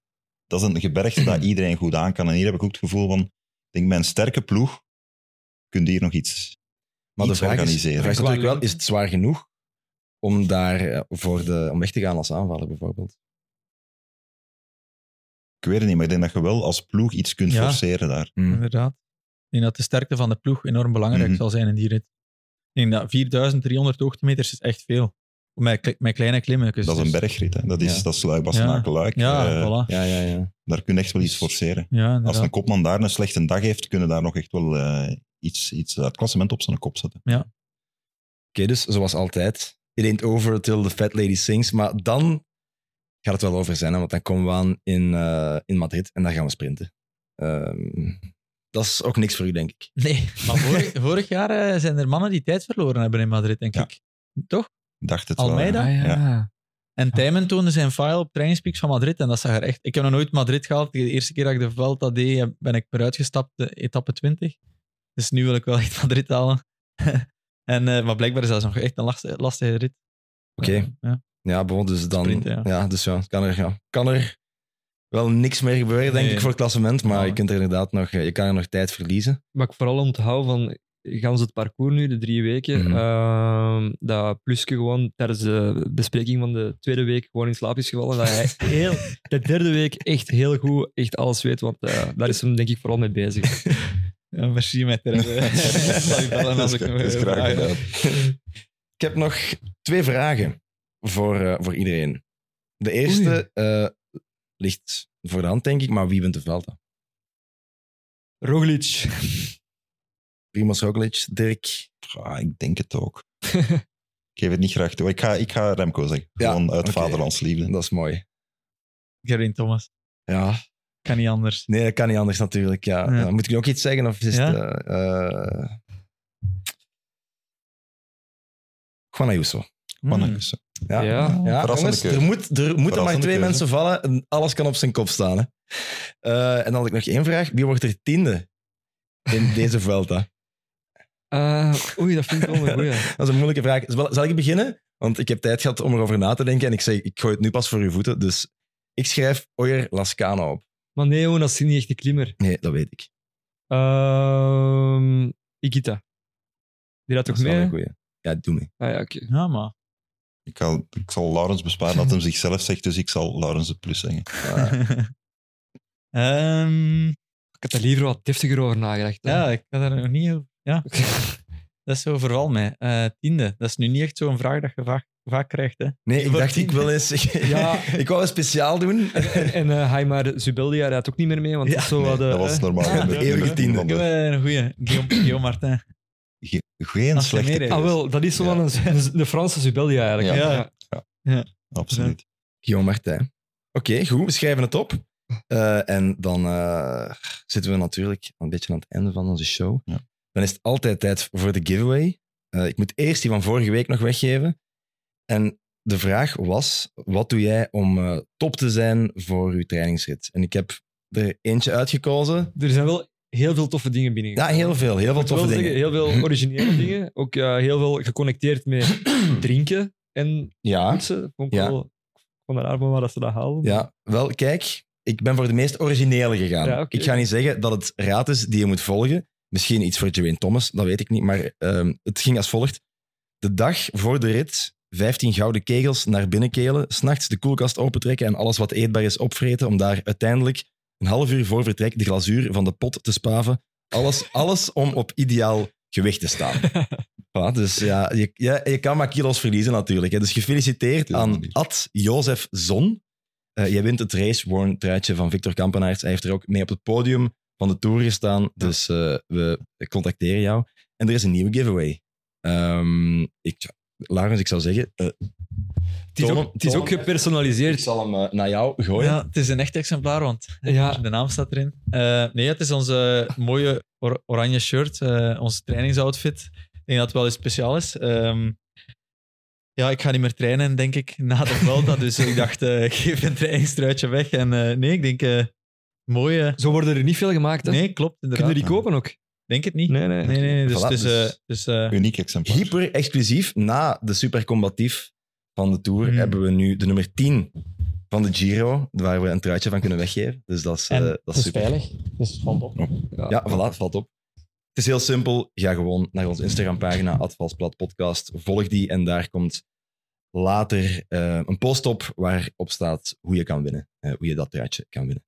C: dat is een gebergte dat iedereen goed aan kan. En hier heb ik ook het gevoel van, ik denk bij een sterke ploeg kun je hier nog iets,
A: maar de vraag, is, de
C: organiseren.
A: vraag is natuurlijk wel, is het zwaar genoeg om, daar, eh, voor de, om weg te gaan als aanvaller bijvoorbeeld?
C: Ik weet het niet, maar ik denk dat je wel als ploeg iets kunt
D: Ja.
C: forceren daar.
A: Hm.
D: Inderdaad. Ik denk dat de sterkte van de ploeg enorm belangrijk
C: Mhm.
D: zal zijn in die rit. Ik denk dat 4300 hoogtemeters is echt veel. Met, kle- met kleine klimmen. Dus
C: Dat is een bergrit, hè. dat is,
A: Ja.
C: dat is luik bastenaken luik.
D: Ja,
C: Eh,
D: voilà.
A: Ja, ja, ja.
C: Daar kun je echt wel iets forceren.
D: Ja,
C: Als een kopman daar een slechte dag heeft, kunnen daar nog echt wel eh, iets, iets uit het klassement op zijn kop zetten.
A: Oké, dus zoals altijd. It ain't over till the fat lady sings. Maar dan gaat het wel over zijn, hè, want dan komen we aan in, eh, in Madrid en dan gaan we sprinten. Ehm, dat is ook niks voor u, denk ik.
D: Nee, maar vorig, vorig jaar eh, zijn er mannen die tijd verloren hebben in Madrid, denk
C: Ja.
D: ik. Toch?
C: Dacht het
D: Almeida?
C: wel.
B: Ah, ja.
C: Ja.
D: En Tijmen toonde zijn file op trainingspeaks van Madrid en dat zag er echt... Ik heb nog nooit Madrid gehaald. De eerste keer dat ik de Vuelta deed, ben ik eruit gestapt, de etappe 20. Dus nu wil ik wel echt Madrid halen. en, eh, maar blijkbaar is dat nog echt een lastige, lastige rit.
A: Oké.
D: Eh, ja.
A: Ja, bon, dus dan...
D: Ja.
A: dus ja, kan er, ja, kan er wel niks meer gebeuren, denk
D: Nee.
A: ik, voor het klassement. Maar
D: Ja.
A: je kunt er inderdaad nog... eh, Je kan er nog tijd verliezen.
B: Wat ik vooral onthoud van gaan ze het parcours nu, de drie weken, ehm, dat Pluske gewoon tijdens de bespreking van de tweede week gewoon in slaap is gevallen. Dat hij heel, de derde week echt heel goed echt alles weet, want eh, daar is hem denk ik vooral mee bezig.
D: Ja, merci met ik
C: Dat is graag gedaan.
A: Ik heb nog twee vragen voor, eh, voor iedereen. De eerste eh, ligt voor de hand, denk ik, maar wie wint de Vuelta?
B: Roglic.
A: Primoz Roglic, Dirk.
C: Ah, ik denk het ook. ik geef het niet graag toe. Ik ga, ik ga Remco zeggen.
A: Ja,
C: Gewoon uit
A: oké.
C: vaderlandsliefde.
A: Dat is mooi.
D: Geraint Thomas.
A: Ja,
D: Kan niet anders.
A: nee, dat kan niet anders natuurlijk. Ja.
D: Ja.
A: Ja, moet ik nu ook iets zeggen? Of is
D: Ja?
A: het... eh, eh, Juan Ayuso.
C: Man,
D: Hmm.
A: Ja,
B: Ja.
A: ja jongens, er, moet, er moeten maar twee
C: keuze.
A: mensen vallen en alles kan op zijn kop staan. Hè. Eh, en dan had ik nog één vraag. Wie wordt er tiende in deze Vuelta?
B: Eh, oei, dat vind ik wel een goeie.
A: Dat is een moeilijke vraag. Zal, ik beginnen? Want ik heb tijd gehad om erover na te denken en ik zeg, ik gooi het nu pas voor uw voeten. Dus ik schrijf Oyer Lascano op.
B: Maar nee, jongen, dat is niet echt de klimmer.
A: Nee, dat weet ik.
B: Ehm Ikita. Die had
A: Dat
B: toch
A: is wel
B: mee?
A: een goeie. Ja, doe mee.
B: Ah ja, oké.
D: Ja, maar...
C: Ik, zal, ik zal Laurens besparen dat hem zichzelf zegt, dus ik zal Laurens de plus zeggen.
D: Ehm,
B: Ik had er liever wat deftiger over nagedacht.
D: ja, ik had daar nog niet over... Ja, dat is zo vooral mij. Eh, tiende. Dat is nu niet echt zo'n vraag dat je vaak, vaak krijgt. Hè.
A: Nee, ik dacht, ik wil eens...
B: Ja.
A: ik wou een speciaal doen.
B: En, en eh Haimar Zubeldia rijdt ook niet meer mee, want
D: Ja,
B: dat zo
C: Nee,
B: wat, eh,
C: dat was normaal. De
A: eeuwige tiende.
D: Ik heb een goeie. Guillaume, Guillaume Martin.
C: Ge- Geen
D: Als
C: slechte
D: meer-.
B: Ah, wel, dat is zo
C: Ja.
B: van een, een, een Franse Zubeldia eigenlijk.
D: Ja.
B: Ja.
C: Absoluut.
A: Guillaume Martijn. Oké, goed. We schrijven het op. Eh, en dan eh, zitten we natuurlijk een beetje aan het einde van onze show.
C: Ja.
A: Dan is het altijd tijd voor de giveaway. Eh, ik moet eerst die van vorige week nog weggeven. En de vraag was, wat doe jij om eh, top te zijn voor je trainingsrit? En ik heb er eentje uitgekozen.
B: Er zijn wel heel veel toffe dingen binnen.
A: Ja, heel veel. Heel veel toffe
B: zeggen,
A: dingen.
B: heel veel originele dingen. Ook heel veel geconnecteerd met drinken en
A: Ja,
B: poetsen. Vond ik
A: Ja.
B: wel ik vond het raar van waar dat ze dat halen.
A: ja, wel, kijk. Ik ben voor de meest originele gegaan.
B: Ja.
A: Ik ga niet zeggen dat het raad is die je moet volgen. Misschien iets voor Geraint Thomas, dat weet ik niet. Maar ehm, het ging als volgt. De dag voor de rit, 15 gouden kegels naar binnen kelen, s'nachts de koelkast opentrekken en alles wat eetbaar is opvreten, om daar uiteindelijk een half uur voor vertrek de glazuur van de pot te spaven. Alles, alles om op ideaal gewicht te staan. Voilà, dus ja, je, ja, je kan maar kilo's verliezen natuurlijk. Hè. Dus gefeliciteerd aan. Ad Jozef Zon. Eh, jij wint het race-worn truitje van Victor Kampenaerts. Hij heeft er ook mee op het podium van de Tour gestaan. Dus eh, we contacteren jou. En er is een nieuwe giveaway. Ehm ik, Laurens, ik zou zeggen... eh,
B: Het is
A: Toon
B: ook,
A: hem-
B: het is
A: toon
B: ook
A: hem. ik
B: gepersonaliseerd.
A: zal hem eh, naar jou gooien.
D: Ja, het is een echt exemplaar, want
B: Ja.
D: de naam staat erin. Eh, nee, het is onze mooie or- oranje shirt, eh onze trainingsoutfit. Ik denk dat het wel iets speciaal is. Ehm, ja, ik ga niet meer trainen, denk ik, na de Vuelta. dus ik dacht, eh, ik geef een trainingstruitje weg. En eh, nee, ik denk, eh mooie...
B: Zo worden er niet veel gemaakt. Hè?
D: Nee, klopt, inderdaad.
B: Kunnen die kopen ook?
D: Denk het niet.
B: Nee, nee.
D: Nee, nee, nee. Dus
A: Voilà,
D: het is...
A: dus-
D: eh, dus, eh,
C: Uniek exemplaar.
A: Hyper exclusief. Na de supercombatief van de Tour
D: Hmm.
A: hebben we nu de nummer 10 van de Giro, waar we een truitje van kunnen weggeven. Dus dat is, eh,
D: en
A: dat
D: het
A: is super.
D: veilig, dus het valt op.
A: Ja, voilà, het valt op. Het is heel simpel. Ga gewoon naar onze Instagram-pagina, Advalsplat Podcast. Volg die en daar komt later eh, een post op waarop staat hoe je kan winnen. eh, hoe je dat truitje kan winnen.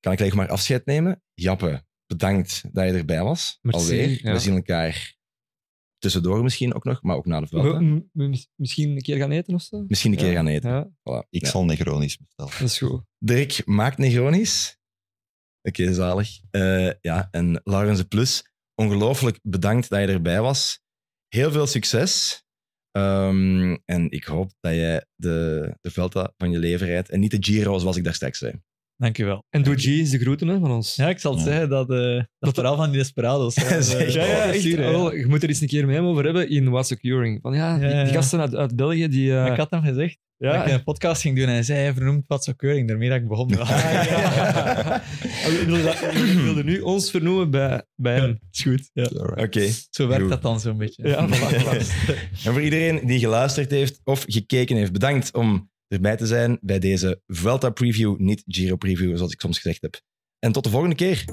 A: Kan ik gelijk maar afscheid nemen? Jappe, bedankt dat je erbij was.
B: Merci,
A: Alweer.
B: ja.
A: We zien elkaar tussendoor misschien ook nog, maar ook na de veld.
B: misschien een keer gaan eten of zo?
A: Misschien een keer gaan eten.
B: Ja,
A: Voilà.
C: Ik
A: Ja.
C: zal Negronis bestellen.
B: dat is goed.
A: Dirk maakt Negronis. Oké, zalig. Eh, ja, en Laurens de Plus, ongelooflijk bedankt dat je erbij was. heel veel succes. Ehm, en ik hoop dat jij de, de Vuelta van je leven rijdt en niet de Giro zoals ik daar straks zei.
D: Dankjewel.
B: En doe G is de groeten hè, van ons.
D: Ja, ik zal het
C: Ja.
D: zeggen dat, eh dat verhaal van die Desperados. hè,
A: Zeg.
D: eh,
B: Ja, ja, echt.
D: ja.
B: Oh, je moet er eens een keer met hem over hebben in Was Securing. Van ja, die,
D: Ja, ja,
B: die
D: ja.
B: gasten uit, uit België, die... eh,
D: Ik had hem gezegd
B: ja,
D: dat ik een podcast ging doen en hij zei, hij vernoemt wat zo keuring. Daarmee dat ik begon.
B: Ah, ja. ik, wilde dat- ik wilde nu ons vernoemen bij, bij hem.
D: is goed. Ja.
A: Oké.
D: Zo werkt
A: Goed.
D: dat dan zo'n beetje.
B: Ja, voilà.
A: En voor iedereen die geluisterd heeft of gekeken heeft, bedankt om erbij te zijn bij deze Vuelta preview, niet Giro preview, zoals ik soms gezegd heb. En tot de volgende keer.